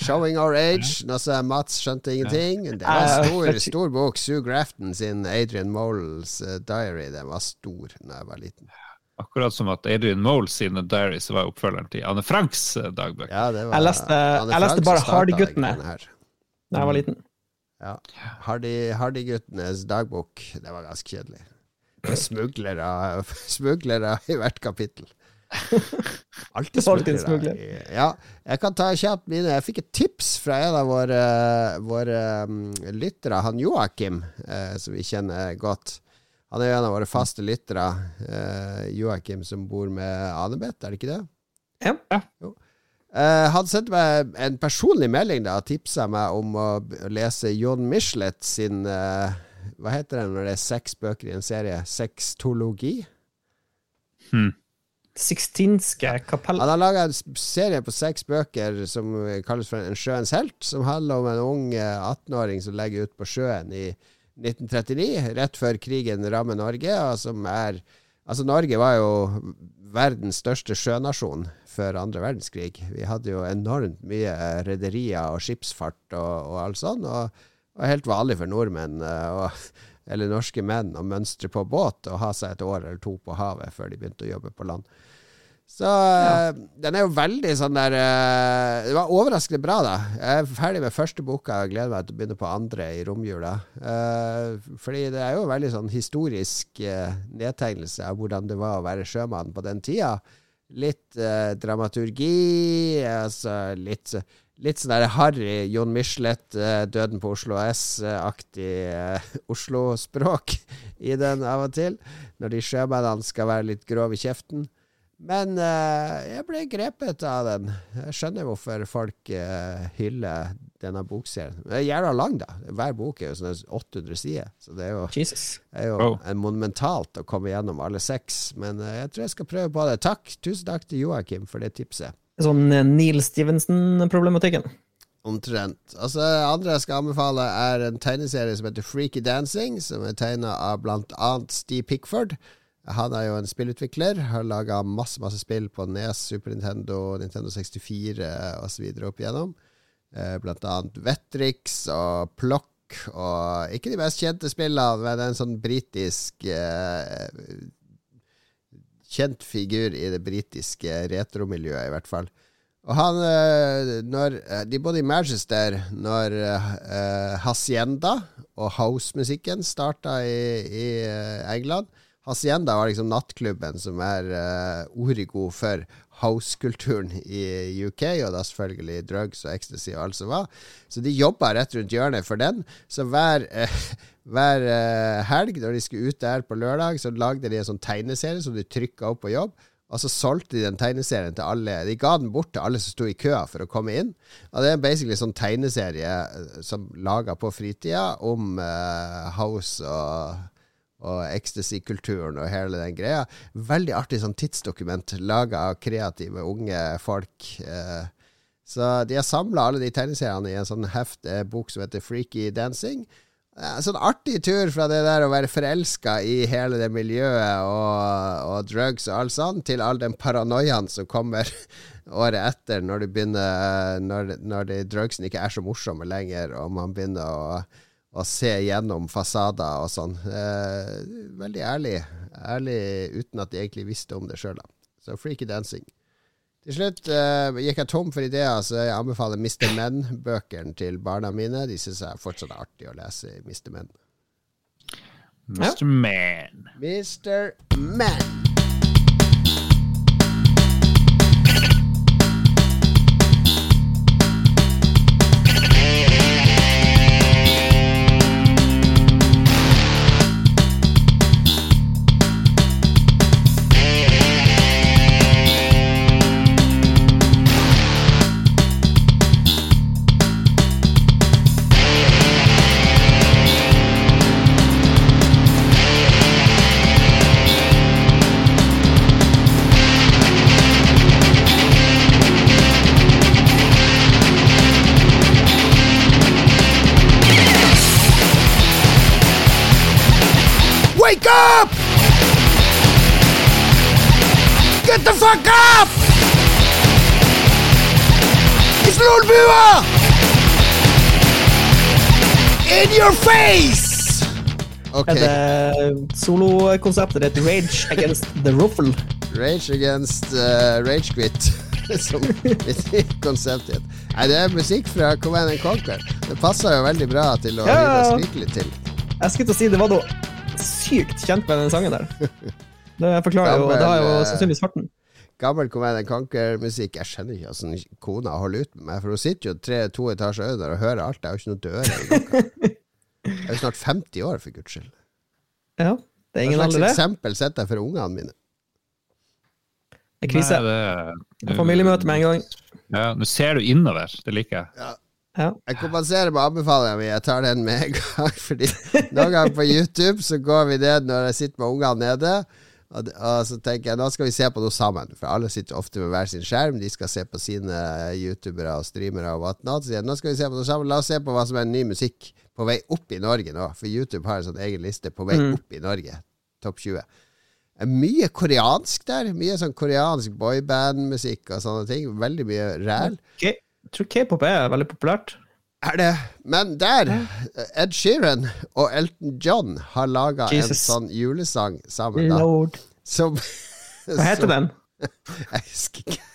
Showing Our Age. Nå sa Mats skjønte ingenting. Det var en stor, stor bok. Sue Grafton sin Adrian Moles eh, diary. Den var stor da jeg var liten. Akkurat som at Adrian Moles sine diaries var oppfølgeren til Anne Franks eh, dagbøker. Ja, det var Jeg leste- Anne jeg leste bare Hardy-guttene. Da jeg var liten. Ja. Hardy- Hardy-guttenes dagbok. Det var ganske kjedelig. Smuglere, smuglere i hvert kapittel. Alltid i- Ja, jeg kan ta kjapt mine. Jeg fikk et tips fra en av våre, våre um, lyttere, han Joakim, eh, som vi kjenner godt. Han er en av våre faste lyttere. Eh, Joakim som bor med Anebeth, er det ikke det? Ja. Jo. Eh, han sendte meg en personlig melding da og tipsa meg om å lese John Michelet sin eh, Hva heter det når det er seks bøker i en serie? Sextologi? Sixtinske kapell. Han har laga en serie på seks bøker som kalles for En sjøens helt, som handler om en ung eh, 18-åring som legger ut på sjøen i 1939, rett før krigen rammer Norge, og som er Altså, Norge var jo verdens største sjønasjon før andre verdenskrig. Vi hadde jo enormt mye rederier og skipsfart og, og alt sånt, og var helt vanlig for nordmenn eh, og, eller norske menn å mønstre på båt og ha seg et år eller to på havet før de begynte å jobbe på land. Så ja. den er jo veldig sånn der uh, Det var overraskende bra, da. Jeg er ferdig med første boka og gleder meg til å begynne på andre i romjula. Uh, fordi det er jo en veldig sånn historisk uh, nedtegnelse av hvordan det var å være sjømann på den tida. Litt eh, dramaturgi, altså litt Litt sånn der harry Jon Michelet, eh, Døden på Oslo S-aktig eh, Oslo-språk i den av og til. Når de sjømennene skal være litt grove i kjeften. Men eh, jeg ble grepet av den. Jeg skjønner hvorfor folk eh, hyller denne bokserien. Den er jævla lang, da. Hver bok er jo sånn 800 sider. Så det er jo, Jesus. er jo oh. en monumentalt å komme gjennom alle seks. Men eh, jeg tror jeg skal prøve på det. Takk. Tusen takk til Joakim for det tipset. Sånn eh, Neil Stevenson-problematikken. Omtrent. Altså, andre jeg skal anbefale, er en tegneserie som heter Freaky Dancing, som er tegna av blant annet Steve Pickford. Han er jo en spillutvikler, har laga masse masse spill på NES, Super Nintendo, Nintendo 64 osv. opp igjennom. Eh, blant annet Vetrix og Plokk, og ikke de mest kjente spillene, men en sånn britisk eh, Kjent figur i det britiske retromiljøet, i hvert fall. Og han eh, når, De bodde i Manchester når eh, Hacienda og house-musikken starta i, i England. Hacienda var liksom nattklubben som er uh, origo for house-kulturen i UK, og da selvfølgelig drugs og ecstasy og alt som var. Så de jobba rett rundt hjørnet for den. Så hver, uh, hver uh, helg når de skulle ut der på lørdag, så lagde de en sånn tegneserie som de trykka opp på jobb. Og så solgte de den tegneserien til alle. De ga den bort til alle som sto i køa for å komme inn. Og det er basically sånn tegneserie som laga på fritida om house og og ecstasy-kulturen og hele den greia. Veldig artig sånn tidsdokument laga av kreative unge folk. Eh, så de har samla alle de tegneseriene i en sånn heft, eh, bok som heter Freaky Dancing. Sånn artig tur fra det der å være forelska i hele det miljøet og, og drugs og alt sånt, til all den paranoiaen som kommer året etter, når, begynner, når, når de drugsen ikke er så morsomme lenger, og man begynner å å se gjennom fasader og sånn. Eh, veldig ærlig. Ærlig uten at de egentlig visste om det sjøl, da. Så freaky dancing. Til slutt eh, gikk jeg tom for ideer, så jeg anbefaler Mr. Men-bøkene til barna mine. De syns jeg fortsatt er artig å lese Mr. Men. Mr. Man. Mr. Man. Lolbua! In your face! Okay. Er det solokonseptet ditt Rage Against the Ruffle? Rage Against uh, Rage Quit, som konseptet konsept het. Nei, det er musikk fra Command Conquer. Det passer jo veldig bra til å Ja, skrike litt til. Jeg skulle til å si det var noe sykt kjent med den sangen der. Det forklarer jo, det har jo eh, sannsynligvis farten. Gammel Command and Conquer-musikk. Jeg skjønner ikke hvordan kona holder ut med meg, for hun sitter jo tre, to etasjer under og hører alt. Jeg har jo ikke noe dører. Jeg er jo snart 50 år, for guds skyld. Ja, det er ingen alder, det. Hva slags eksempel setter jeg for ungene mine? Det er krise. Nei, det- Familiemøte med en gang. Ja, Nå ser du innover. Det liker jeg. Ja. Jeg kompenserer med anbefalingen min. Jeg tar den med en gang. Fordi noen ganger på YouTube så går vi ned når jeg sitter med ungene nede. Og, og så tenker jeg nå skal vi se på noe sammen. For alle sitter ofte med hver sin skjerm. De skal se på sine youtubere og streamere og whatnot. Så jeg, nå skal vi se på noe sammen. La oss se på hva som er ny musikk på vei opp i Norge nå. For YouTube har en sånn egen liste på vei Mm. opp i Norge. Topp 20. Er Mye koreansk der. Mye sånn koreansk boyband-musikk og sånne ting. Veldig mye ræl. Jeg tror k-pop er veldig populært. Er det Men der! Ed Sheeran og Elton John har laga en sånn julesang sammen, da. Lord. Som Hva heter den? Jeg husker ikke.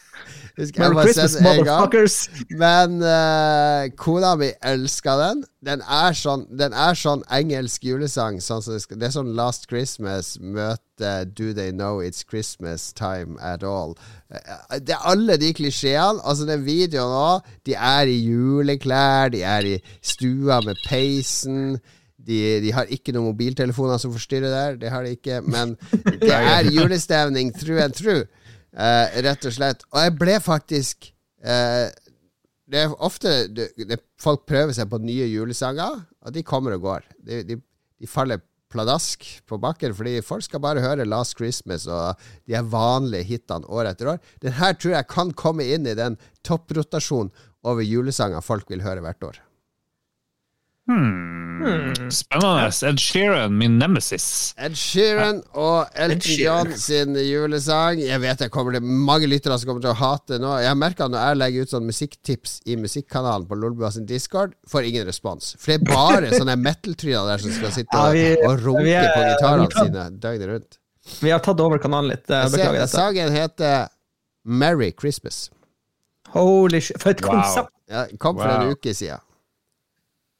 Husker, Merry Christmas, motherfuckers! Men uh, kona mi elska den. Den er sånn Den er sånn engelsk julesang. Sånn det, skal, det er sånn Last Christmas møte Do They Know It's Christmas Time At All. Eh, Det er alle de klisjeene. Altså, den videoen òg. De er i juleklær, de er i stua med peisen. De, de har ikke noen mobiltelefoner som forstyrrer der. Det har de ikke. Men det er julestemning through and through. Eh, rett og slett. Og jeg ble faktisk eh, Det er ofte det, det, folk prøver seg på nye julesanger, og de kommer og går. De, de, de faller pladask på bakken, fordi folk skal bare høre Last Christmas og de her vanlige hitene år etter år. Den her tror jeg kan komme inn i den topprotasjonen over julesanger folk vil høre hvert år. Hmm. Spennende. Ed Sheeran, min nemesis. Ed Sheeran og Elton. John sin julesang. Jeg vet det kommer til mange lyttere som kommer til å hate nå. Jeg har merka når jeg legger ut sånn musikktips i musikkanalen på Lolbua sin Discord, får ingen respons. For det er bare sånne metal-tryner der som skal sitte og, Ja, vi- og runke er- på gitarene sine døgnet rundt. Vi har tatt over kanalen litt. eh, Jeg Beklager dette. sangen heter Merry Christmas. Holy shit, for et Wow. konsept! Ja, kom for Wow. en uke siden.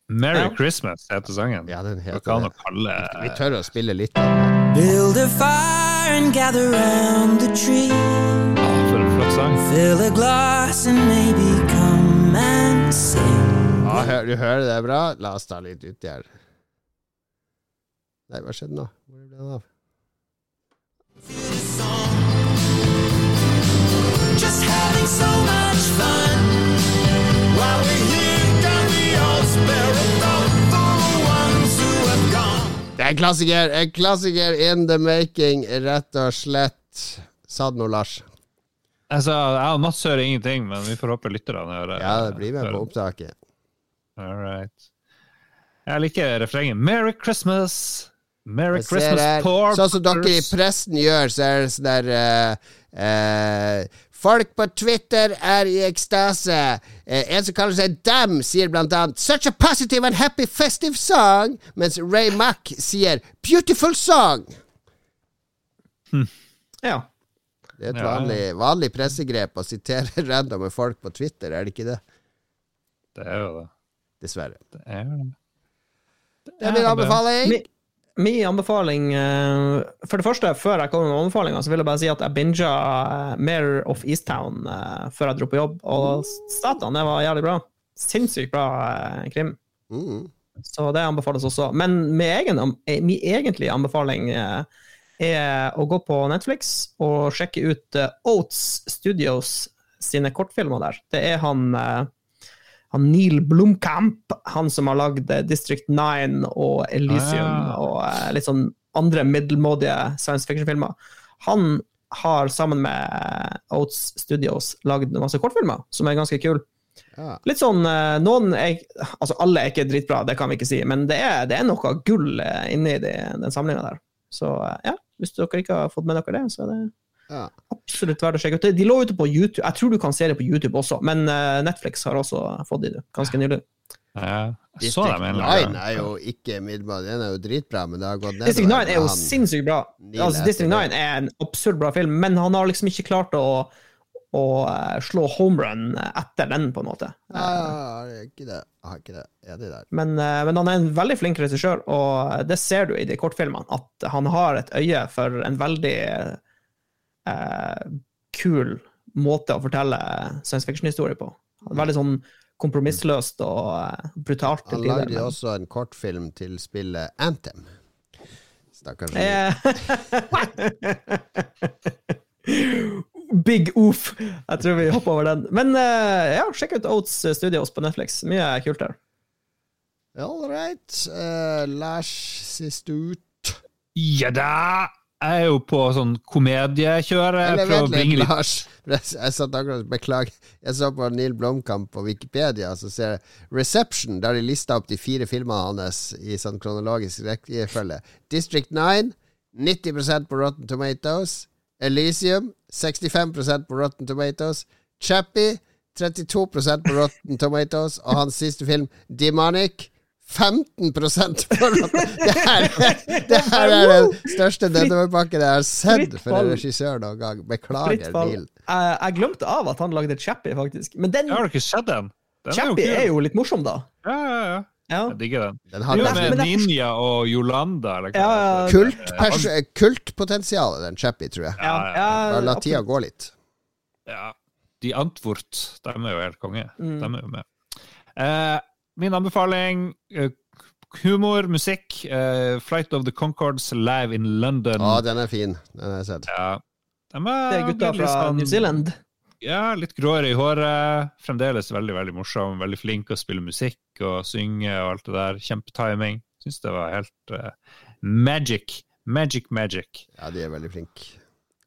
Merry Ja. Christmas heter sangen. Ja, den heter kan det. kalle Vi tør å spille litt av den. Build a fire and gather round the tree. For en flott sang. Fill a glass and maybe come and sing. Ja, du hører det er bra? La oss ta litt uti her. Nei, hva skjedde nå? Hvor ble den av? Just having so much fun. While we're here, Det er en klassiker! En klassiker in the making, rett og slett. Sa det nå, Lars? Altså, jeg og Mats hører ingenting, men vi får håpe lytterne hører. Ja, det blir med på opptaket. All right. Jeg liker refrenget. Merry Christmas! Merry Christmas, poor Sånn som dere i pressen gjør, så er det sånn der uh, eh, Folk på Twitter er i ekstase. Eh, en som kaller seg Dam, sier blant annet 'Such a positive and happy festive song', mens Ray Mack sier 'Beautiful song'. Ja. Det er et vanlig, vanlig pressegrep å sitere randomme folk på Twitter, er det ikke det? Det er jo det. Dessverre. Det er jo det. Det er min anbefaling. Mi, min anbefaling eh, For det første, før jeg kommer med anbefalinga, så vil jeg bare si at jeg binga Mare of Easttown eh, før jeg dro på jobb, og satan, det var jævlig bra. Sinnssykt bra eh, krim. Mm. Så det anbefales også. Men min, egen, eh, min egentlige anbefaling eh, er å gå på Netflix og sjekke ut Oates Oats Studios sine kortfilmer der. Det er han, eh, han Neil Blomkamp, han som har lagd eh, District 9 og Elysium Ah. og eh, litt sånn andre middelmådige science fiction-filmer. Han har sammen med Oates Oats Studios lagd masse kortfilmer som er ganske kule. Ja. Litt sånn eh, Noen er, Altså, alle er ikke dritbra, det kan vi ikke si, men det er, det er noe gull eh, inni de, den samlinga der. Så eh, ja, hvis dere ikke har fått med dere det, så er det Ja. absolutt verdt å sjekke ut. De lå ute på YouTube. Jeg tror du kan se det på YouTube også, men eh, Netflix har også fått de ganske nylig. Ja. Jeg så District dem en eller annen 9 er jo ikke middelmådig, den er jo dritbra, men det har gått nedover. District 9 er jo sinnssykt bra. Altså, District 9 er en absurd bra film, men han har liksom ikke klart å, å eh, slå homerun etter den, på en måte. Ja, det er ikke det. Har ikke det. Der. Men, eh, men han er en veldig flink regissør, og det ser du i de kortfilmene, at han har et øye for en veldig eh, kul måte å fortelle science fiction-historie på. Veldig sånn kompromissløst og eh, brutalt Han tider. lagde men- også en kortfilm til spillet Anthem. Stakkars. Eh, Big oof! Jeg tror vi hopper over den. Men eh, ja, sjekk ut Oats Studios på Netflix. Mye kult der. All right. Uh, Lars, sist ut. Ja da! Jeg er jo på sånn komediekjøret. Eller vent litt, litt Lars. Jeg satt akkurat Beklager. Jeg så på Neil Blomkamp på Wikipedia, så ser jeg Reception, der de lista opp de fire filmene hans i sånn kronologisk rekkefølge. District 9, 90% på Rotten Tomatoes. Elysium, 65% på Rotten Tomatoes. Chappie, 32% på Rotten Tomatoes. Og hans siste film, Demonic, 15 for at Det her, det her er den største nedoverbakken jeg har sett for en regissør noen gang. Beklager. Neil. Jeg, jeg glemte av at han lagde Chappie, faktisk. Men den Jeg har ikke sett den. Den Chappie kul. er jo litt morsom, da. Ja, ja, ja. Ja. Jeg digger den. Den har er jo med det, Ninja og Yolanda. Eller hva Ja, det ja. heter. Kult den Chappie, tror jeg. Ja, ja. ja. la tida gå litt. Ja. De Antwort, de er jo helt konge. Mm. De er jo med. Eh, min anbefaling eh, humor, musikk. eh, Flight of the Concords live in London. Å, den er fin. Den har jeg sett. Ja. De Det er gutta fra sånn- New Zealand. Ja, litt gråere i håret. Fremdeles veldig veldig morsom. Veldig flink å spille musikk og synge og alt det der. Kjempetiming. Syns det var helt uh, magic. Magic, magic. Ja, de er veldig flinke.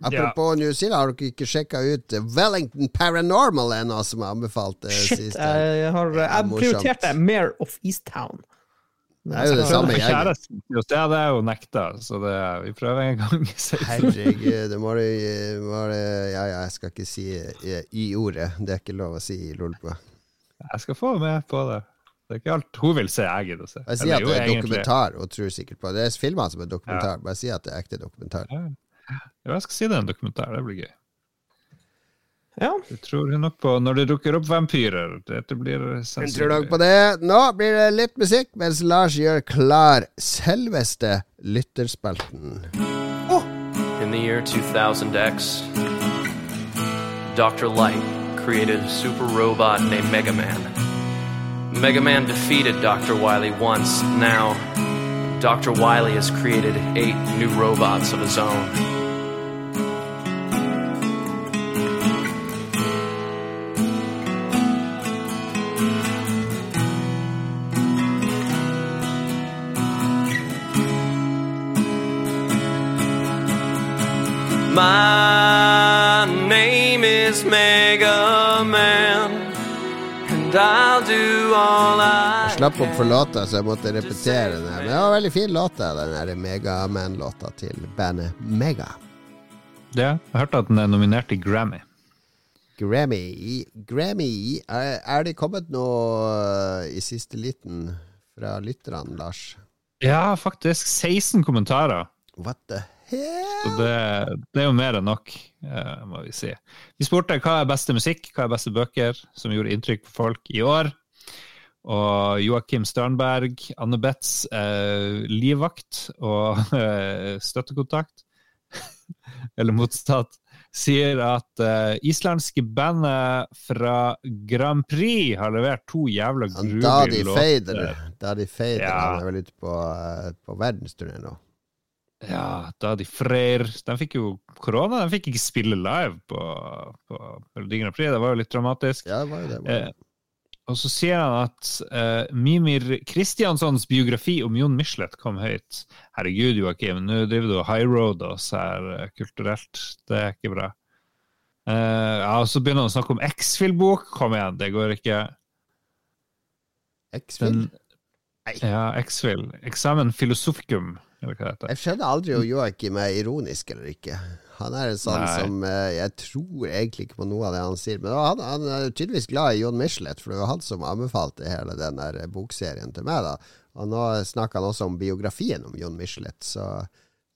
Apropos New Zealand, har dere ikke sjekka ut Wellington Paranormal ennå, som jeg anbefalte Shit, sist? jeg har er Jeg prioriterte Mayor of Easttown. Det er jo det samme gjengen. Det hadde jeg jo nekta, så det, vi prøver en gang. Herregud, det må du Ja, ja, jeg skal ikke si Y-ordet. Det er ikke lov å si i Lolbua. Jeg skal få med på det. Det er ikke alt hun vil se jeg gidder å se. Jeg sier at det er dokumentar, og tror sikkert på det. Det er filmer som er dokumentar. Bare si at det er ekte dokumentar. Jo, jeg skal si det er en dokumentar. Det blir gøy. Ja. Det tror hun nok på når det dukker opp vampyrer. Dette blir Jeg tror nok på det. Nå blir det litt musikk mens Lars gjør klar selveste lytterspalten. In the year 2000X, Dr. Light created a super robot named Mega Man. Mega Man defeated Dr. Wily once. Now, Dr. Wiley has created eight new robots of his own. My name is Mega Man, and do all I Slapp opp for låta, så jeg måtte repetere den. her. Men det var en veldig fin låt, den Megaman-låta til bandet Mega. Ja, jeg hørte at den er nominert til Grammy. Grammy. Grammy Er, er det kommet noe uh, i siste liten fra lytterne, Lars? Ja, faktisk 16 kommentarer. What the? Så det, det er jo mer enn nok, eh, må vi si. Vi spurte hva er beste musikk, hva er beste bøker som gjorde inntrykk på folk i år. Og Joakim Sternberg, Anne Betz, eh, livvakt og eh, støttekontakt, eller motsatt, sier at eh, islandske bandet fra Grand Prix har levert to jævla Han låter. Daddy de Fader. Daddy Fader Ja. Er vel ute på, uh, på verdensturné nå. Ja, Daddy Freyr De fikk jo korona, de fikk ikke spille live på, på Melodi Grand Prix. Det var jo litt dramatisk. Ja, det var jo det. Var Eh, og så sier han at eh, Mimir Kristianssons biografi om Jon Michelet kom høyt. Herregud, Joakim, nå driver du og highroad oss her eh, kulturelt. Det er ikke bra. Eh, ja, og Så begynner han å snakke om X-Fill-bok. Kom igjen, det går ikke. X-Fill? Nei. Ja, X-Fill. Examen philosophicum, Jeg skjønner aldri om Joakim er ironisk eller ikke. Han er en sånn Nei. som eh, Jeg tror egentlig ikke på noe av det han sier. Men han, han er tydeligvis glad i Jon Michelet, for det var han som anbefalte hele den bokserien til meg. da Og nå snakker han også om biografien om Jon Michelet, så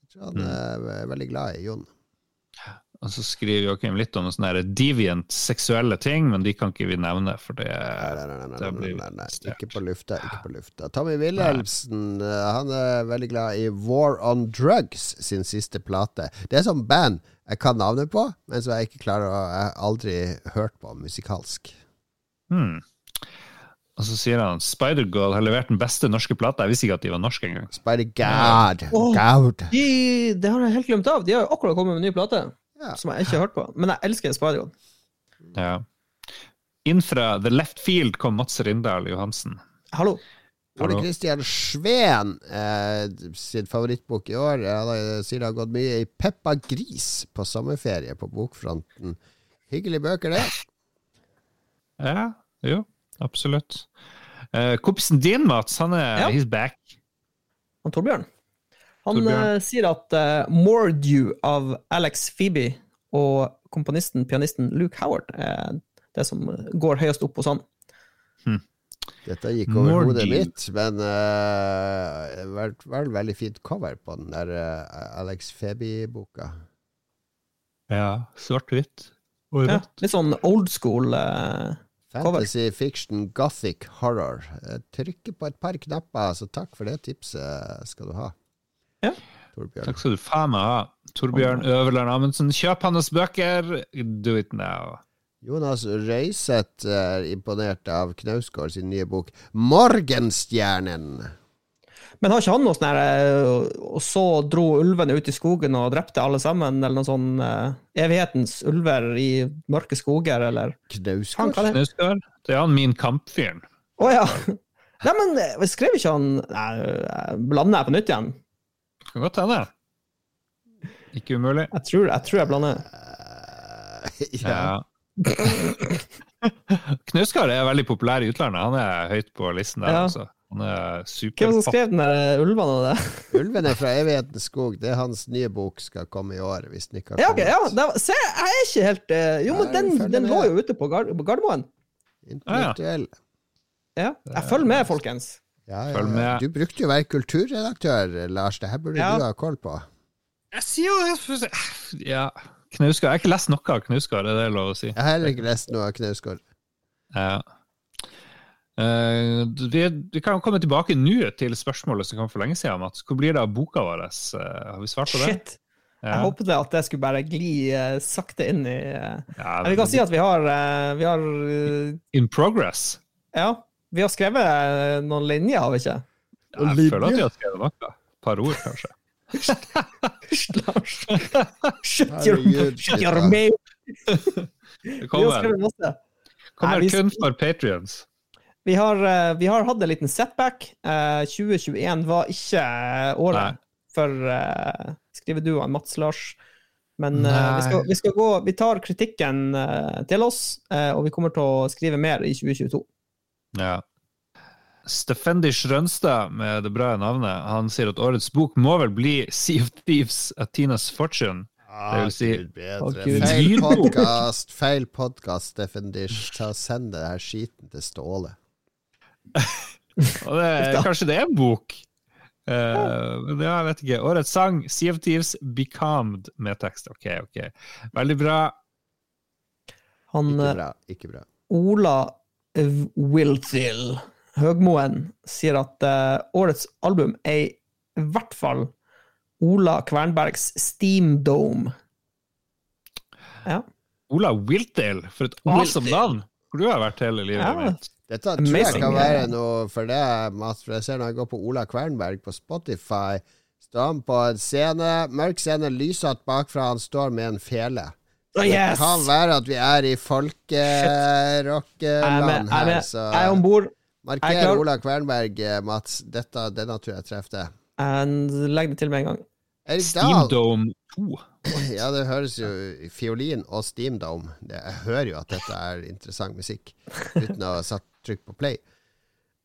jeg tror han er veldig glad i Jon. Og så skriver Joakim litt om sånne deviant seksuelle ting, men de kan ikke vi nevne, for det, Nei, nei, nei, nei, det nei, blir nei, nei. sterkt. Ikke på lufta. Ikke på lufta. Tommy Wilhelmsen eh, han er veldig glad i War on Drugs sin siste plate. Det er sånn band jeg kan navnet på, men som jeg ikke klarer å Jeg har aldri hørt på musikalsk. Hmm. Og så sier han Spider-Girl har levert den beste norske plata. Jeg visste ikke at de var norske engang. Spider-God. Oh, De, det har jeg helt glemt av. De har jo akkurat kommet med en ny plate, Ja. som jeg ikke har hørt på. Men jeg elsker Spider-God. Ja. Inn fra The Left Field kom Mats Rindal Johansen. Hallo. Ole. Kristian Sveen eh, sin favorittbok i år. Han sier det har gått mye i Peppa Gris på sommerferie på bokfronten. Hyggelige bøker, det. Ja, jo, absolutt. Eh, kompisen din, Mats, han er Ja. he's back. Han Torbjørn. Han eh, sier at uh, Mordew av Alex Phoebe og komponisten, pianisten Luke Howard er det som går høyest opp hos han. Dette gikk over hodet Mordew. mitt, men uh, det var var et veldig fint cover på den der eh, Alex Phoebe-boka. Ja, svart-hvitt og Ja, litt sånn old school. eh, Fantasy fiction gothic horror. Trykke på et par knapper, så takk for det tipset skal du ha. Ja. Torbjørn. Takk skal du faen meg ha. Torbjørn Øverland Amundsen, kjøp hans bøker! Do it now. Jonas Røiseth er imponert av Knausgård sin nye bok 'Morgenstjernen'. Men har ikke han noe sånn her eh, Og så dro ulvene ut i skogen og drepte alle sammen, eller noe sånn uh, Evighetens ulver i mørke skoger, eller Knausgård? Han, det. Knausgård, det er han min kampfyren. Å ja! Nei, men eh, skrev ikke han Nei, blander jeg på nytt igjen? Kan godt hende. Ikke umulig. Jeg tror jeg, tror jeg blander. ja. Ja. Knausgård er veldig populær i utlandet. Han er høyt på listen der. Ja. Altså. Han er Hvem som skrev den der ulvene og det? Ulvene fra evighetens skog. Det er hans nye bok skal komme i år, hvis den ikke har Ja, ok, kommet. ja, se, jeg er ikke helt eh, Jo, men den, den lå jo ute på, Gard på Gardermoen. Intellektuell. Ja, jeg følger med, folkens. Ja, ja, Følg med. Du brukte jo å være kulturredaktør, Lars. Det her burde Ja. du ha koll på. Jeg sier jo Ja. Knausgård. Jeg har ikke lest noe av Knausgård, er det lov å si? Jeg har heller ikke lest noe av Knausgård. Ja. Uh, vi, vi kan komme tilbake nå til spørsmålet som kom for lenge siden, Mats. Hvor blir det av boka vår? Uh, har vi svart på det? Shit. Jeg håpet at det skulle bare gli uh, sakte inn i Ja, Men Vi kan si at vi har, vi har In progress. Ja, vi har skrevet eh, noen linjer, har vi ikke? Jeg føler at vi har skrevet noe. Et par ord, kanskje. Lars. Shut your, shut your mouth. Det kommer, kommer Nei, vi- kun for patrions. Vi har, eh, vi har hatt en liten setback. Eh, 2021 var ikke eh, året Nei. for uh, skriveduoen Mats Lars. Men uh, vi, skal, vi, skal gå, vi tar kritikken uh, til oss, uh, og vi kommer til å skrive mer i 2022. Ja. Stefendish Rønstad med det bra navnet, han sier at årets bok må vel bli Sea of Thieves, Atinas Fortune. Det vil si- Gud. Feil podkast, feil podkast, Steffen Dish. Ta og Send det her skiten til Ståle. Og det, kanskje det er en bok? Eh, men ja, jeg vet ikke. Årets sang, Sea of Thieves, Becalmed med tekst. Ok, ok. Veldig bra. Han Ikke eh, bra. Ikke bra. Ola Wilthill Høgmoen sier at uh, årets album er i hvert fall Ola Kvernbergs Steam Dome. Ja. Ola Wilthill, for et awesome navn! Hvor du har vært hele livet Ja. mitt. Dette tror jeg kan være noe for det, Mats. For jeg ser når jeg går på Ola Kvernberg på Spotify, står han på en scene, mørk scene, lysete bakfra, han står med en fele. Oh, Det kan være at vi er i er folkerockeland er, her, så Jeg er om bord. Er marker. Ola Kvernberg, eh, Mats. Dette, denne tror jeg treffer det. Legg det til med en gang. Steamdome Steam Dome 2. Ja, det høres jo Fiolin og Steam Dome. Jeg hører jo at dette er interessant musikk, uten å ha satt trykk på play.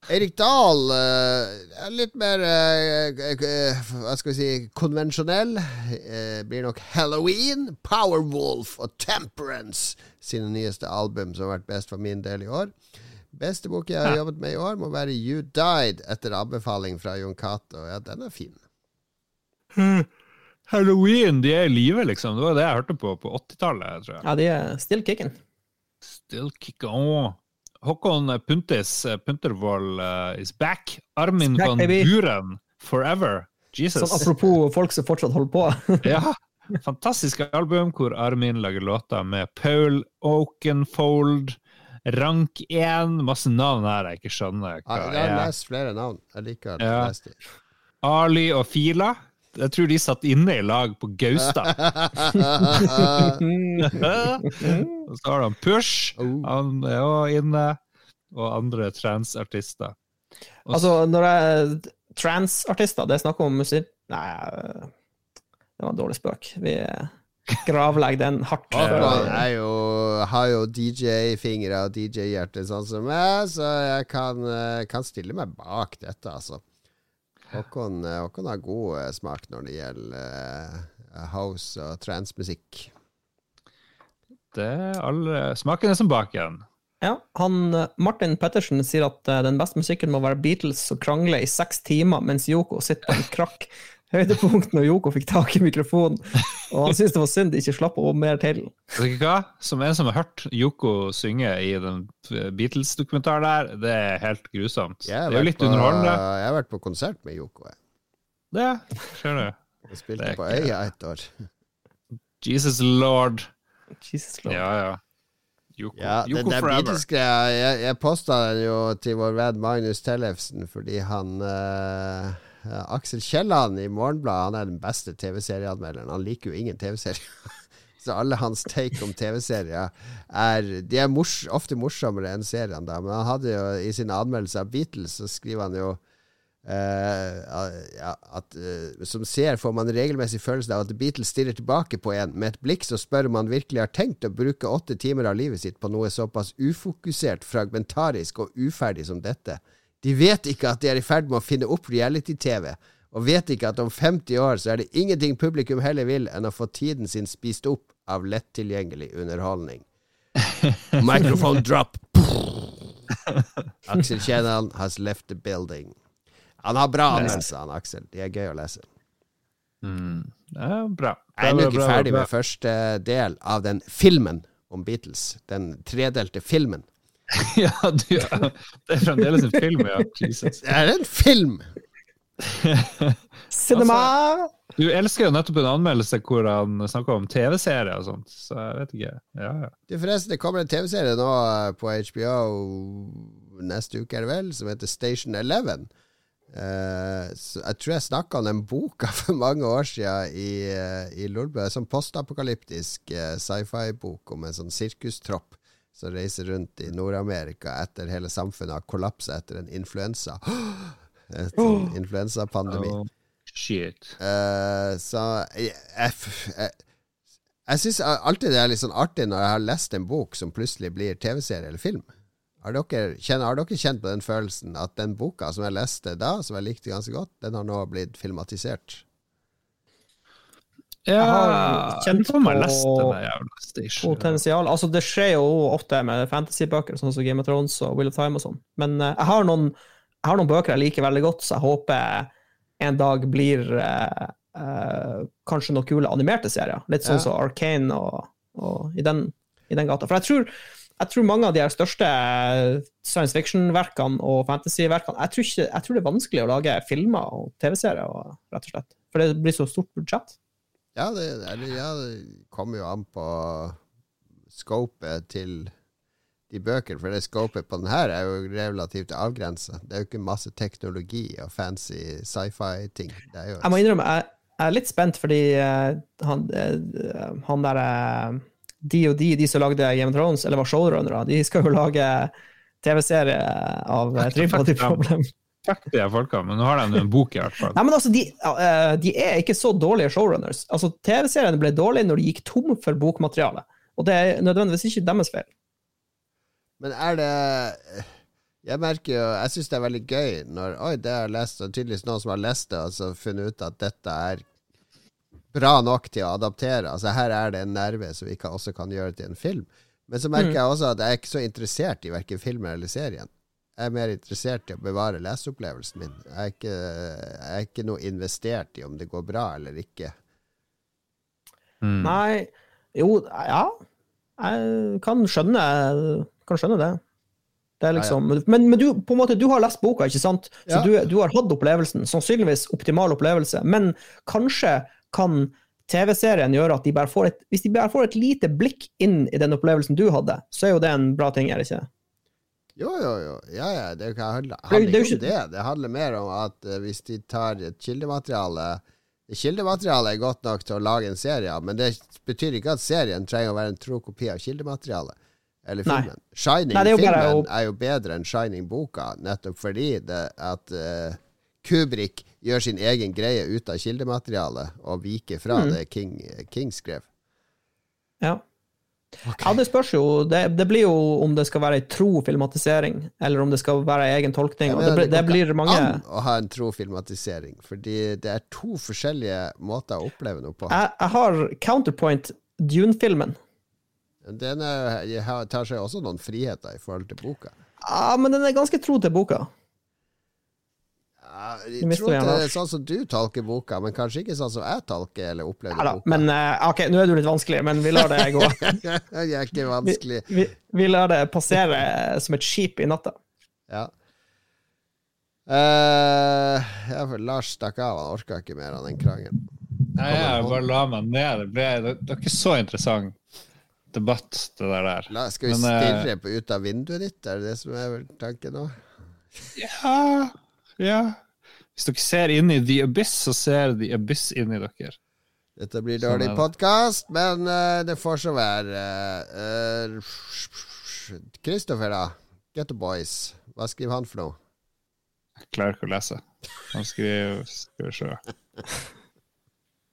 Eirik Dahl eh, er litt mer eh, eh, Hva skal vi si konvensjonell. Blir nok Halloween, Powerwolf og Temperance sine nyeste album, som har vært best for min del i år. Beste bok jeg har jobbet med i år, må være You Died, etter anbefaling fra Jon Cato. Ja, den er fin. Halloween, de er i live, liksom. Det var det jeg hørte på på 80-tallet, tror jeg. Ja, de er still kicking. Still kicking. on. Håkon Puntis eh, Puntervold eh, is back. Armin Back, van baby. Buren forever. Jesus. Sånn apropos folk som fortsatt holder på. Ja. Fantastisk album hvor Armin lager låter med Paul Oakenfold, Rank 1 Masse navn her jeg ikke skjønner hva Jeg har lest flere navn. Jeg liker å Ja. lese dem. Ali og Fila. Jeg tror de satt inne i lag på Gaustad. og så har han Push, Oh. han er også inne, og andre transartister. Altså, når jeg Transartister, det er snakk om musikk Nei, det var en dårlig spøk. Vi gravlegger den hardt. Håkon er jo, har jo DJ-fingre og DJ-hjerte, sånn som meg, så jeg kan, eh, kan stille meg bak dette, altså. Håkon, eh, Håkon har god eh, smak når det gjelder eh, house og transmusikk. det er alle smakene som baken. Ja, han, Martin Pettersen sier at den beste musikken må være Beatles og krangle i seks timer mens Yoko sitter på en krakk. Høydepunkt når Yoko fikk tak i mikrofonen, og han syntes det var synd de ikke slapp å mer til. Vet du hva? Som en som har hørt Yoko synge i den Beatles-dokumentaren der, det er helt grusomt. Det er jo litt på- underholdende. Jeg har vært på konsert med Yoko. Jeg, Det, skjønner du. jeg Det spilte på Øya et år. Jesus lord. Jesus Lord. Ja, ja. Yoko, Ja, den Yoko der forever. Beatles-greia Jeg, jeg posta den jo til vår venn Magnus Tellefsen fordi han eh, Aksel Kielland i Morgenbladet Han er den beste TV-serieanmelderen. Han liker jo ingen TV-serier. Så alle hans take om TV-serier er De er mors, ofte morsommere enn seriene, da. Men han hadde jo i sin anmeldelse av Beatles, så skriver han jo Uh, ja, at uh, som seer får man regelmessig følelsen av at Beatles stirrer tilbake på en med et blikk som spør om han virkelig har tenkt å bruke åtte timer av livet sitt på noe såpass ufokusert, fragmentarisk og uferdig som dette. De vet ikke at de er i ferd med å finne opp reality-TV, og vet ikke at om 50 år så er det ingenting publikum heller vil enn å få tiden sin spist opp av lettilgjengelig underholdning. Microphone drop. Aksel Kielland has left the building. Han har bra anmeldelser, han Aksel. De er gøy å lese. Mm. Ja, bra. Jeg er ennå ikke ferdig med første del av den filmen om Beatles. Den tredelte filmen. Ja, du. Det er fremdeles en film, ja. Jesus. Det er en film! Cinema! Du elsker jo nettopp en anmeldelse hvor han snakker om TV-serier og sånt, så jeg vet ikke. Ja, ja. Du, forresten, det kommer en TV-serie nå eh, på HBO neste uke, er det vel, som heter Station Eleven. Uh, så jeg tror jeg snakka om den boka for mange år siden i, uh, i Lolbø. En sånn postapokalyptisk uh, sci-fi-bok om en sånn sirkustropp som reiser rundt i Nord-Amerika etter hele samfunnet har kollapsa etter en influensa. En sånn influensapandemi. Oh, shit. Uh, så jeg, jeg, jeg, syns alltid det er litt sånn artig når jeg har lest en bok som plutselig blir TV-serie eller film. Har dere, kjenner, har dere kjent på den følelsen at den boka som jeg leste da, som jeg likte ganske godt, den har nå blitt filmatisert? Ja, har kjent jeg på- leste den jævla. Potensial. Altså, det skjer jo ofte med fantasybøker, sånn som Game of Thrones og Will of Time og sånn. Men uh, jeg, har noen, jeg har noen bøker jeg liker veldig godt, så jeg håper en dag blir uh, uh, kanskje noen kule animerte serier. Litt sånn Ja. som Arcane og, og i, den, i den gata. For jeg tror, jeg tror mange av de her største science fiction-verkene og fantasy-verkene jeg, tror jeg tror det er vanskelig å lage filmer og TV-serier, rett og slett. For det blir så stort budsjett. Ja, det, eller, ja, det kommer jo an på scopet til de bøkene, for det scopet på den her er jo relativt avgrensa. Det er jo ikke masse teknologi og fancy sci-fi-ting. Er Jeg må innrømme, jeg, jeg er litt spent, fordi uh, han, uh, han der uh, De og de, de som lagde Game of Thrones, eller var showrunnere, de skal jo lage TV-serie av eh, Tripod i Problem. De folka, men nå har de en bok i hvert fall. Nei, men altså, de, uh, de er ikke så dårlige showrunners. Altså, TV-seriene ble dårlige når de gikk tom for bokmateriale. Og det er nødvendigvis ikke deres feil. Men er det Jeg merker jo Jeg syns det er veldig gøy når Oi, det har jeg lest, og tydeligvis noen som har lest det, og så funnet ut at dette er bra nok til å adaptere. Altså Her er det en nerve som vi kan, også kan gjøre til en film. Men så merker jeg også at jeg er ikke så interessert i verken filmen eller serien. Jeg er mer interessert i å bevare leseopplevelsen min. Jeg er ikke, jeg er ikke noe investert i om det går bra eller ikke. Mm. Nei Jo, ja. Jeg kan skjønne, kan skjønne det. Det er liksom, Men, men du, på en måte, du har lest boka, ikke sant? Så Ja. du, du har hatt opplevelsen. Sannsynligvis optimal opplevelse. Men kanskje kan TV-serien gjøre at de bare får et Hvis de bare får et lite blikk inn i den opplevelsen du hadde, så er jo det en bra ting, er det ikke? Jo, jo, jo. Ja, ja, det handler, handler det er ikke om det. Det handler mer om at eh, hvis de tar et kildemateriale Kildematerialet er godt nok til å lage en serie, men det betyr ikke at serien trenger å være en tro kopi av kildematerialet. Eller Nei. filmen. Shining-filmen Nei, er er jo er, jo bedre enn Shining-boka, nettopp fordi det at uh, Kubrick gjør sin egen greie ut av kildematerialet og viker fra Mm. det King, King skrev. Ja. Ja, det spørs jo. Det, det blir jo om det skal være ei tro filmatisering, eller om det skal være ei egen tolkning. Mener, det, blir- det blir mange an å ha en tro filmatisering, fordi det er to forskjellige måter å oppleve noe på. Jeg, jeg har Counterpoint, Dune-filmen. Den er, tar seg også noen friheter i forhold til boka. Ja, men den er ganske tro til boka. Ja, Jeg tror vi det er sånn som du tolker boka, men kanskje ikke sånn som jeg tolker eller opplevde Ja boka. men uh, ok, nå er du litt vanskelig, men vi lar det gå. jeg er ikke vanskelig. vi, vi lar det passere som et skip i natta. Ja. Uh, ja, for Lars stakk av, han orka ikke mer av den krangelen. Nei, jeg bare la meg ned. Det, ble, det, det var ikke så interessant debatt, det der. der. La, skal vi Men, eh, stirre på ut av vinduet ditt? Er det det som er tanken nå? Ja, ja. Hvis dere ser inn i The Abyss, så ser The Abyss inn i dere. Dette blir Sånn dårlig podkast, men uh, det får så være. Kristoffer, da. Get the boys. Hva skriver han for noe? Jeg klarer ikke å lese. Han skriver Skal vi se.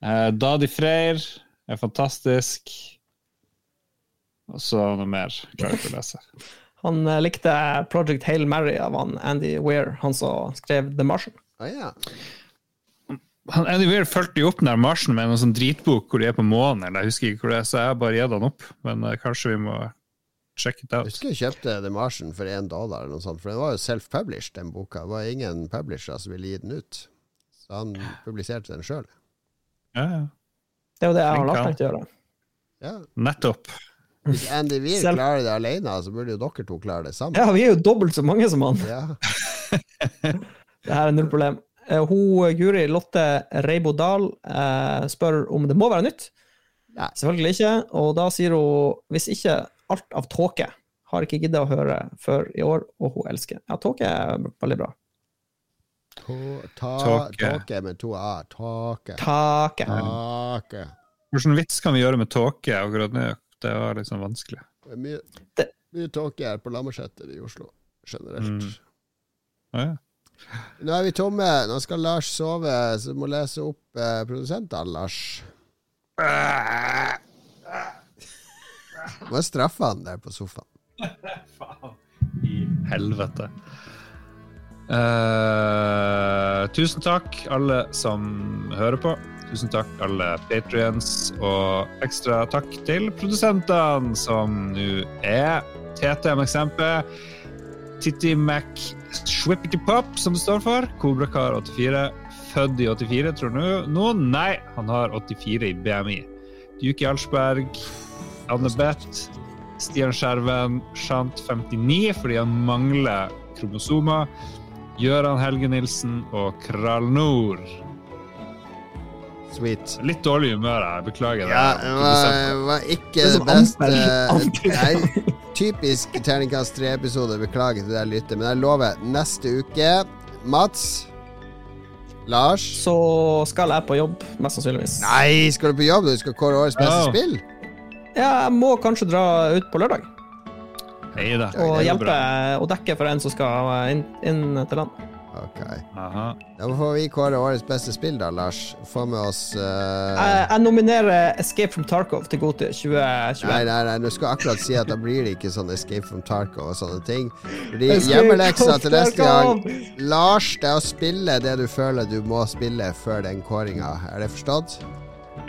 Eh, Dadi Freyr er fantastisk. Og så noe mer. Klarer ikke å lese. Han eh, likte Project Hail Mary av han Andy Weir, han som skrev The Martian. Å ja. Han Andy Weir fulgte jo opp den der marsjen med en sånn dritbok hvor de er på månen, eller jeg husker ikke hvor det er, så jeg har bare gitt han opp. Men uh, kanskje vi må check it Jeg husker jeg kjøpte The Martian for én dollar, eller noe sånt, for den var jo self-published, den boka. Det var ingen publisher som ville gi den ut. Så han publiserte den sjøl. Ja, ja. Det er jo det jeg har lagt meg til å gjøre. Ja. Nettopp. Hvis Andy Weir Selv- klarer det alene, så burde jo dere to klare det sammen. Ja, vi er jo dobbelt så mange som han. Ja. Det her er null problem. Eh, Hun, Guri Lotte Reibo Dahl eh, spør om det må være nytt. Nei. Selvfølgelig ikke. Og da sier hun hvis ikke alt av tåke. Har ikke giddet å høre før i år, og hun elsker. Ja, tåke er veldig bra. Tåke. Med to a. Tåke. Tåke. Hvilken vits kan vi gjøre med tåke akkurat nå? Det var liksom vanskelig. Det er mye, mye tåke her på Lammerseter i Oslo generelt. Mm. Ah, ja. Nå er vi tomme. Nå skal Lars sove, så du må lese opp eh, produsentene, Lars. Må jeg straffe han der på sofaen. Faen I helvete. Uh, tusen takk, alle som hører på. Tusen takk, alle patrients. Og ekstra takk til produsentene, som nå er TTMXMP, Titti Mac Swippity Pop, som det står for. Kobrakar84. Født i 84, tror du nå? Nei, han har 84 i BMI. Duke Jarlsberg, Anne Beth, Stian Skjerven, Shant 59 fordi han mangler kromosomer. Gøran Helge Nilsen og Kral Nord. Sweet. Litt dårlig humør her, beklager. Ja, det. var, var ikke Det det beste. Nei, Typisk terningkast tre-episode. Beklager til deg, lytter, men jeg lover neste uke Mats? Lars? Så skal jeg på jobb, mest sannsynligvis. Nei, skal du på jobb? Du skal kåre årets beste Ja. spill? Ja, jeg må kanskje dra ut på lørdag Hei da. Og hjelpe og dekke for en som skal inn, inn til land. Ok. Aha. Da får vi kåre årets beste spill, da, Lars. Få med oss uh... Jeg, jeg nominerer Escape from Tarkov til Goti 2021. Nei, nei, nei, du skal akkurat si at da blir det ikke sånn Escape from Tarkov og sånne ting. Fordi hjemmeleksa til neste gang Lars, det er å spille det du føler du må spille før den kåringa. Er det forstått?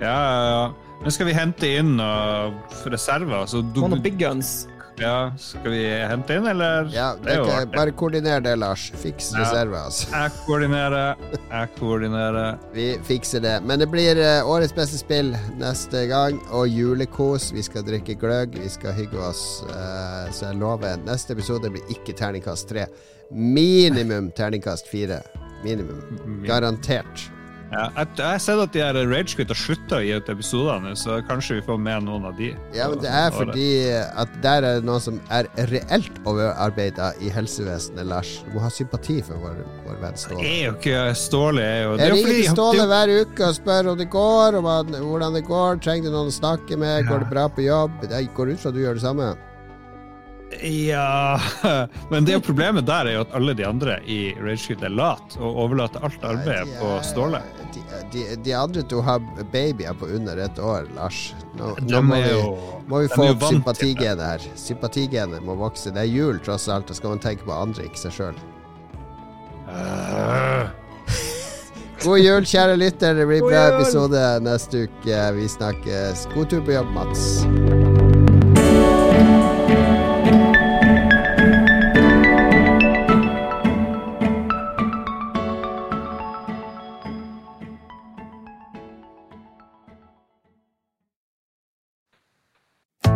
Ja, ja, ja. Nå skal vi hente inn uh, reserver. Så du, One noen big guns. Ja, skal vi hente inn, eller? Ja, det er jo bare koordiner det, Lars. Fiks Ja. reserver, altså. Jeg koordinerer. Jeg koordinerer. Vi fikser det. Men det blir eh, årets beste spill neste gang, og julekos. Vi skal drikke gløgg, vi skal hygge oss. eh, så jeg lover, neste episode blir ikke terningkast tre. Minimum terningkast fire. Minimum. Garantert. Ja, jeg, jeg har sett at de her Ragequit har slutta å gi ut episoder nå, så kanskje vi får med noen av de. Ja, men det er fordi at der er det noe som er reelt overarbeida i helsevesenet, Lars. Du må ha sympati for vår, vår venn Det Ståle. er jo ikke Ståle Jeg, jo, det Jeg ringer Ståle er hver uke og spør om det går, om hvordan det går. Trenger du noen å snakke med? Går det bra på jobb? Jeg går ut fra at du gjør det samme. Ja Men det problemet der er jo at alle de andre i Ragequit er lat og overlater alt arbeidet Nei, er, på Ståle. De, de, de andre to har babyer på under et år, Lars. Nå, nå må, vi, jo- må vi få opp sympatigenet her. Sympatigenet må vokse. Det er jul, tross alt. Da skal man tenke på andre, ikke seg sjøl. Øh. God jul, kjære lytter. Det blir bra episode neste uke. Vi snakkes. God tur på jobb, Mats.